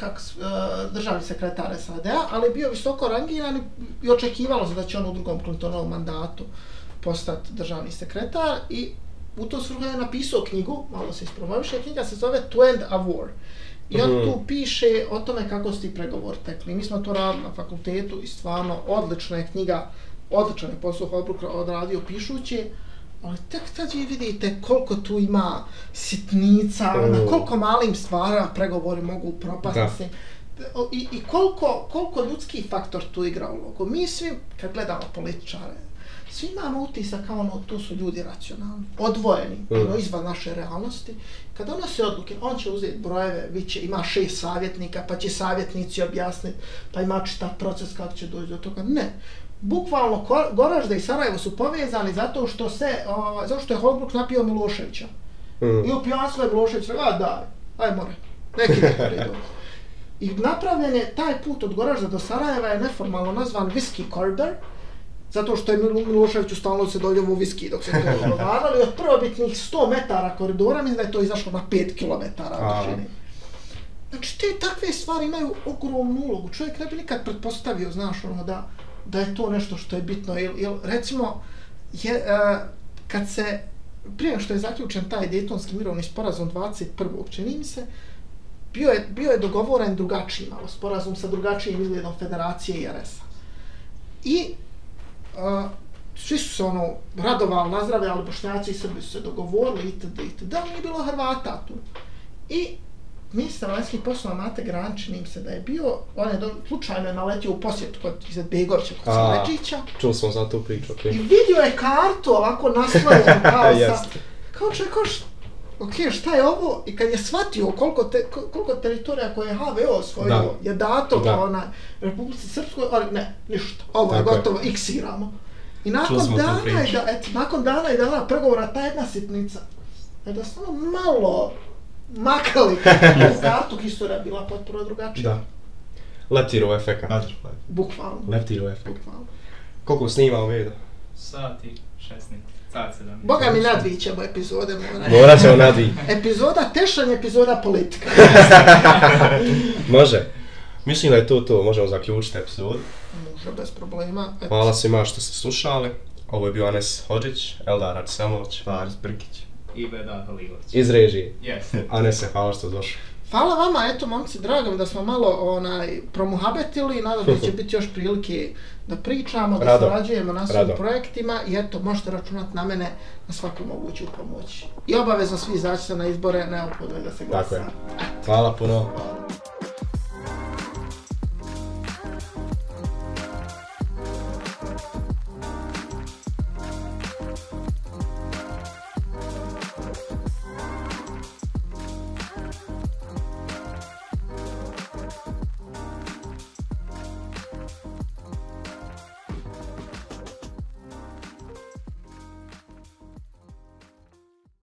Kak, uh, državni sekretar SAD-a, ali je bio visoko rangiran i- i očekivalo se da će on u drugom Clintonovom mandatu postati državni sekretar i u to svrhu je napisao knjigu, malo se ispromoviše, knjiga se zove To End a War. I on Mhm. tu piše o tome kako su ti pregovor tekli. Mi smo to radili na fakultetu i stvarno odlična je knjiga, odličan je posao Holbrook odradio pišući, ali tek tad vi vidite koliko tu ima sitnica, Mm. na koliko malim stvarima pregovori mogu propasti. Se. I, I koliko, koliko ljudski faktor tu igra ulogu. Mi svi, kad gledamo političare, svi imamo utisak kao ono, tu su ljudi racionalni, odvojeni, Mm. ono, izvan naše realnosti. Kad donose odluke, on će uzeti brojeve, bit će, ima šest savjetnika, pa će savjetnici objasniti, pa ima čitav proces kako će doći do toga. Ne. Bukvalno, Goražda i Sarajevo su povezani zato što se, o, zato što je Holbrook napio Miloševića. Mm. I u pijanstvu je Milošević rekao, a daj, aj more, neki ne. I napravljen je taj put od Goražda do Sarajeva je neformalno nazvan Whisky Corridor, zato što je Milo- Miloševiću stalno se doljevo viski dok se to dogovarali. Od prvobitnih 100 metara koridora, mislim da je to izašlo na 5 km dužine. Znači, te takve stvari imaju ogromnu ulogu. Čovjek ne bi nikad pretpostavio, znaš, ono, da, da je to nešto što je bitno. Ili, ili recimo, je, uh, kad se, prije što je zaključen taj Daytonski mirovni sporazum 21. čini mi se, bio je, bio je dogovoren drugačiji malo sporazum sa drugačijim izgledom Federacije i RS-a. I uh, svi su se ono radovali, nazdravljali, Bošnjaci i Srbi su se dogovorili itd. itd. Ali nije bilo Hrvata tu. I ministar vanjskih poslova Mate Gran, čini im se da je bio, on je do, slučajno je naletio u posjet kod Izetbegovića, kod A. Saleđića, Čuo sam za tu priču, okej. i vidio je kartu ovako naslojenu kao sa, Jeste. kao čovjek, kao š, ok, šta je ovo? I kad je shvatio koliko, te, ko- koliko teritorija koje je HVO osvojio Da. je dato Da. ona Republici Srpskoj, ali ne, ništa, ovo je Tako je. gotovo, iksiramo. I nakon dana, je, da, et, nakon dana i dana pregovora, ta jedna sitnica, je da samo malo makali kartu, historija je bila potpuno drugačija. Da. Leptirov efekt. Butterfly. Bukvalno. Leptirov efekt. Bukvalno. Koliko snimao Vedo? Sat i 16, sat 7. Boga mi nadvit ćemo epizode, mora. Morat ćemo nadvi. Epizoda tešan, epizoda politika. Može. Mislim da je to to, možemo zaključiti epizodu. Može, bez problema. Et, Hvala svima što ste slušali. Ovo je bio Anes Hođić, Eldar Arsemović. Faris Brkić. I Vedat Halilović. Iz režije. Yes. Anese, hvala što došli. Hvala vama, eto momci, drago mi da smo malo onaj promuhabetili, nadam se da će biti još prilike da pričamo, da Rado. surađujemo na svim Rado. projektima i eto, možete računati na mene na svaku moguću pomoć. I obavezno svi izaći se na izbore, neophodno je da se glasa. Tako je. Hvala puno. Hvala.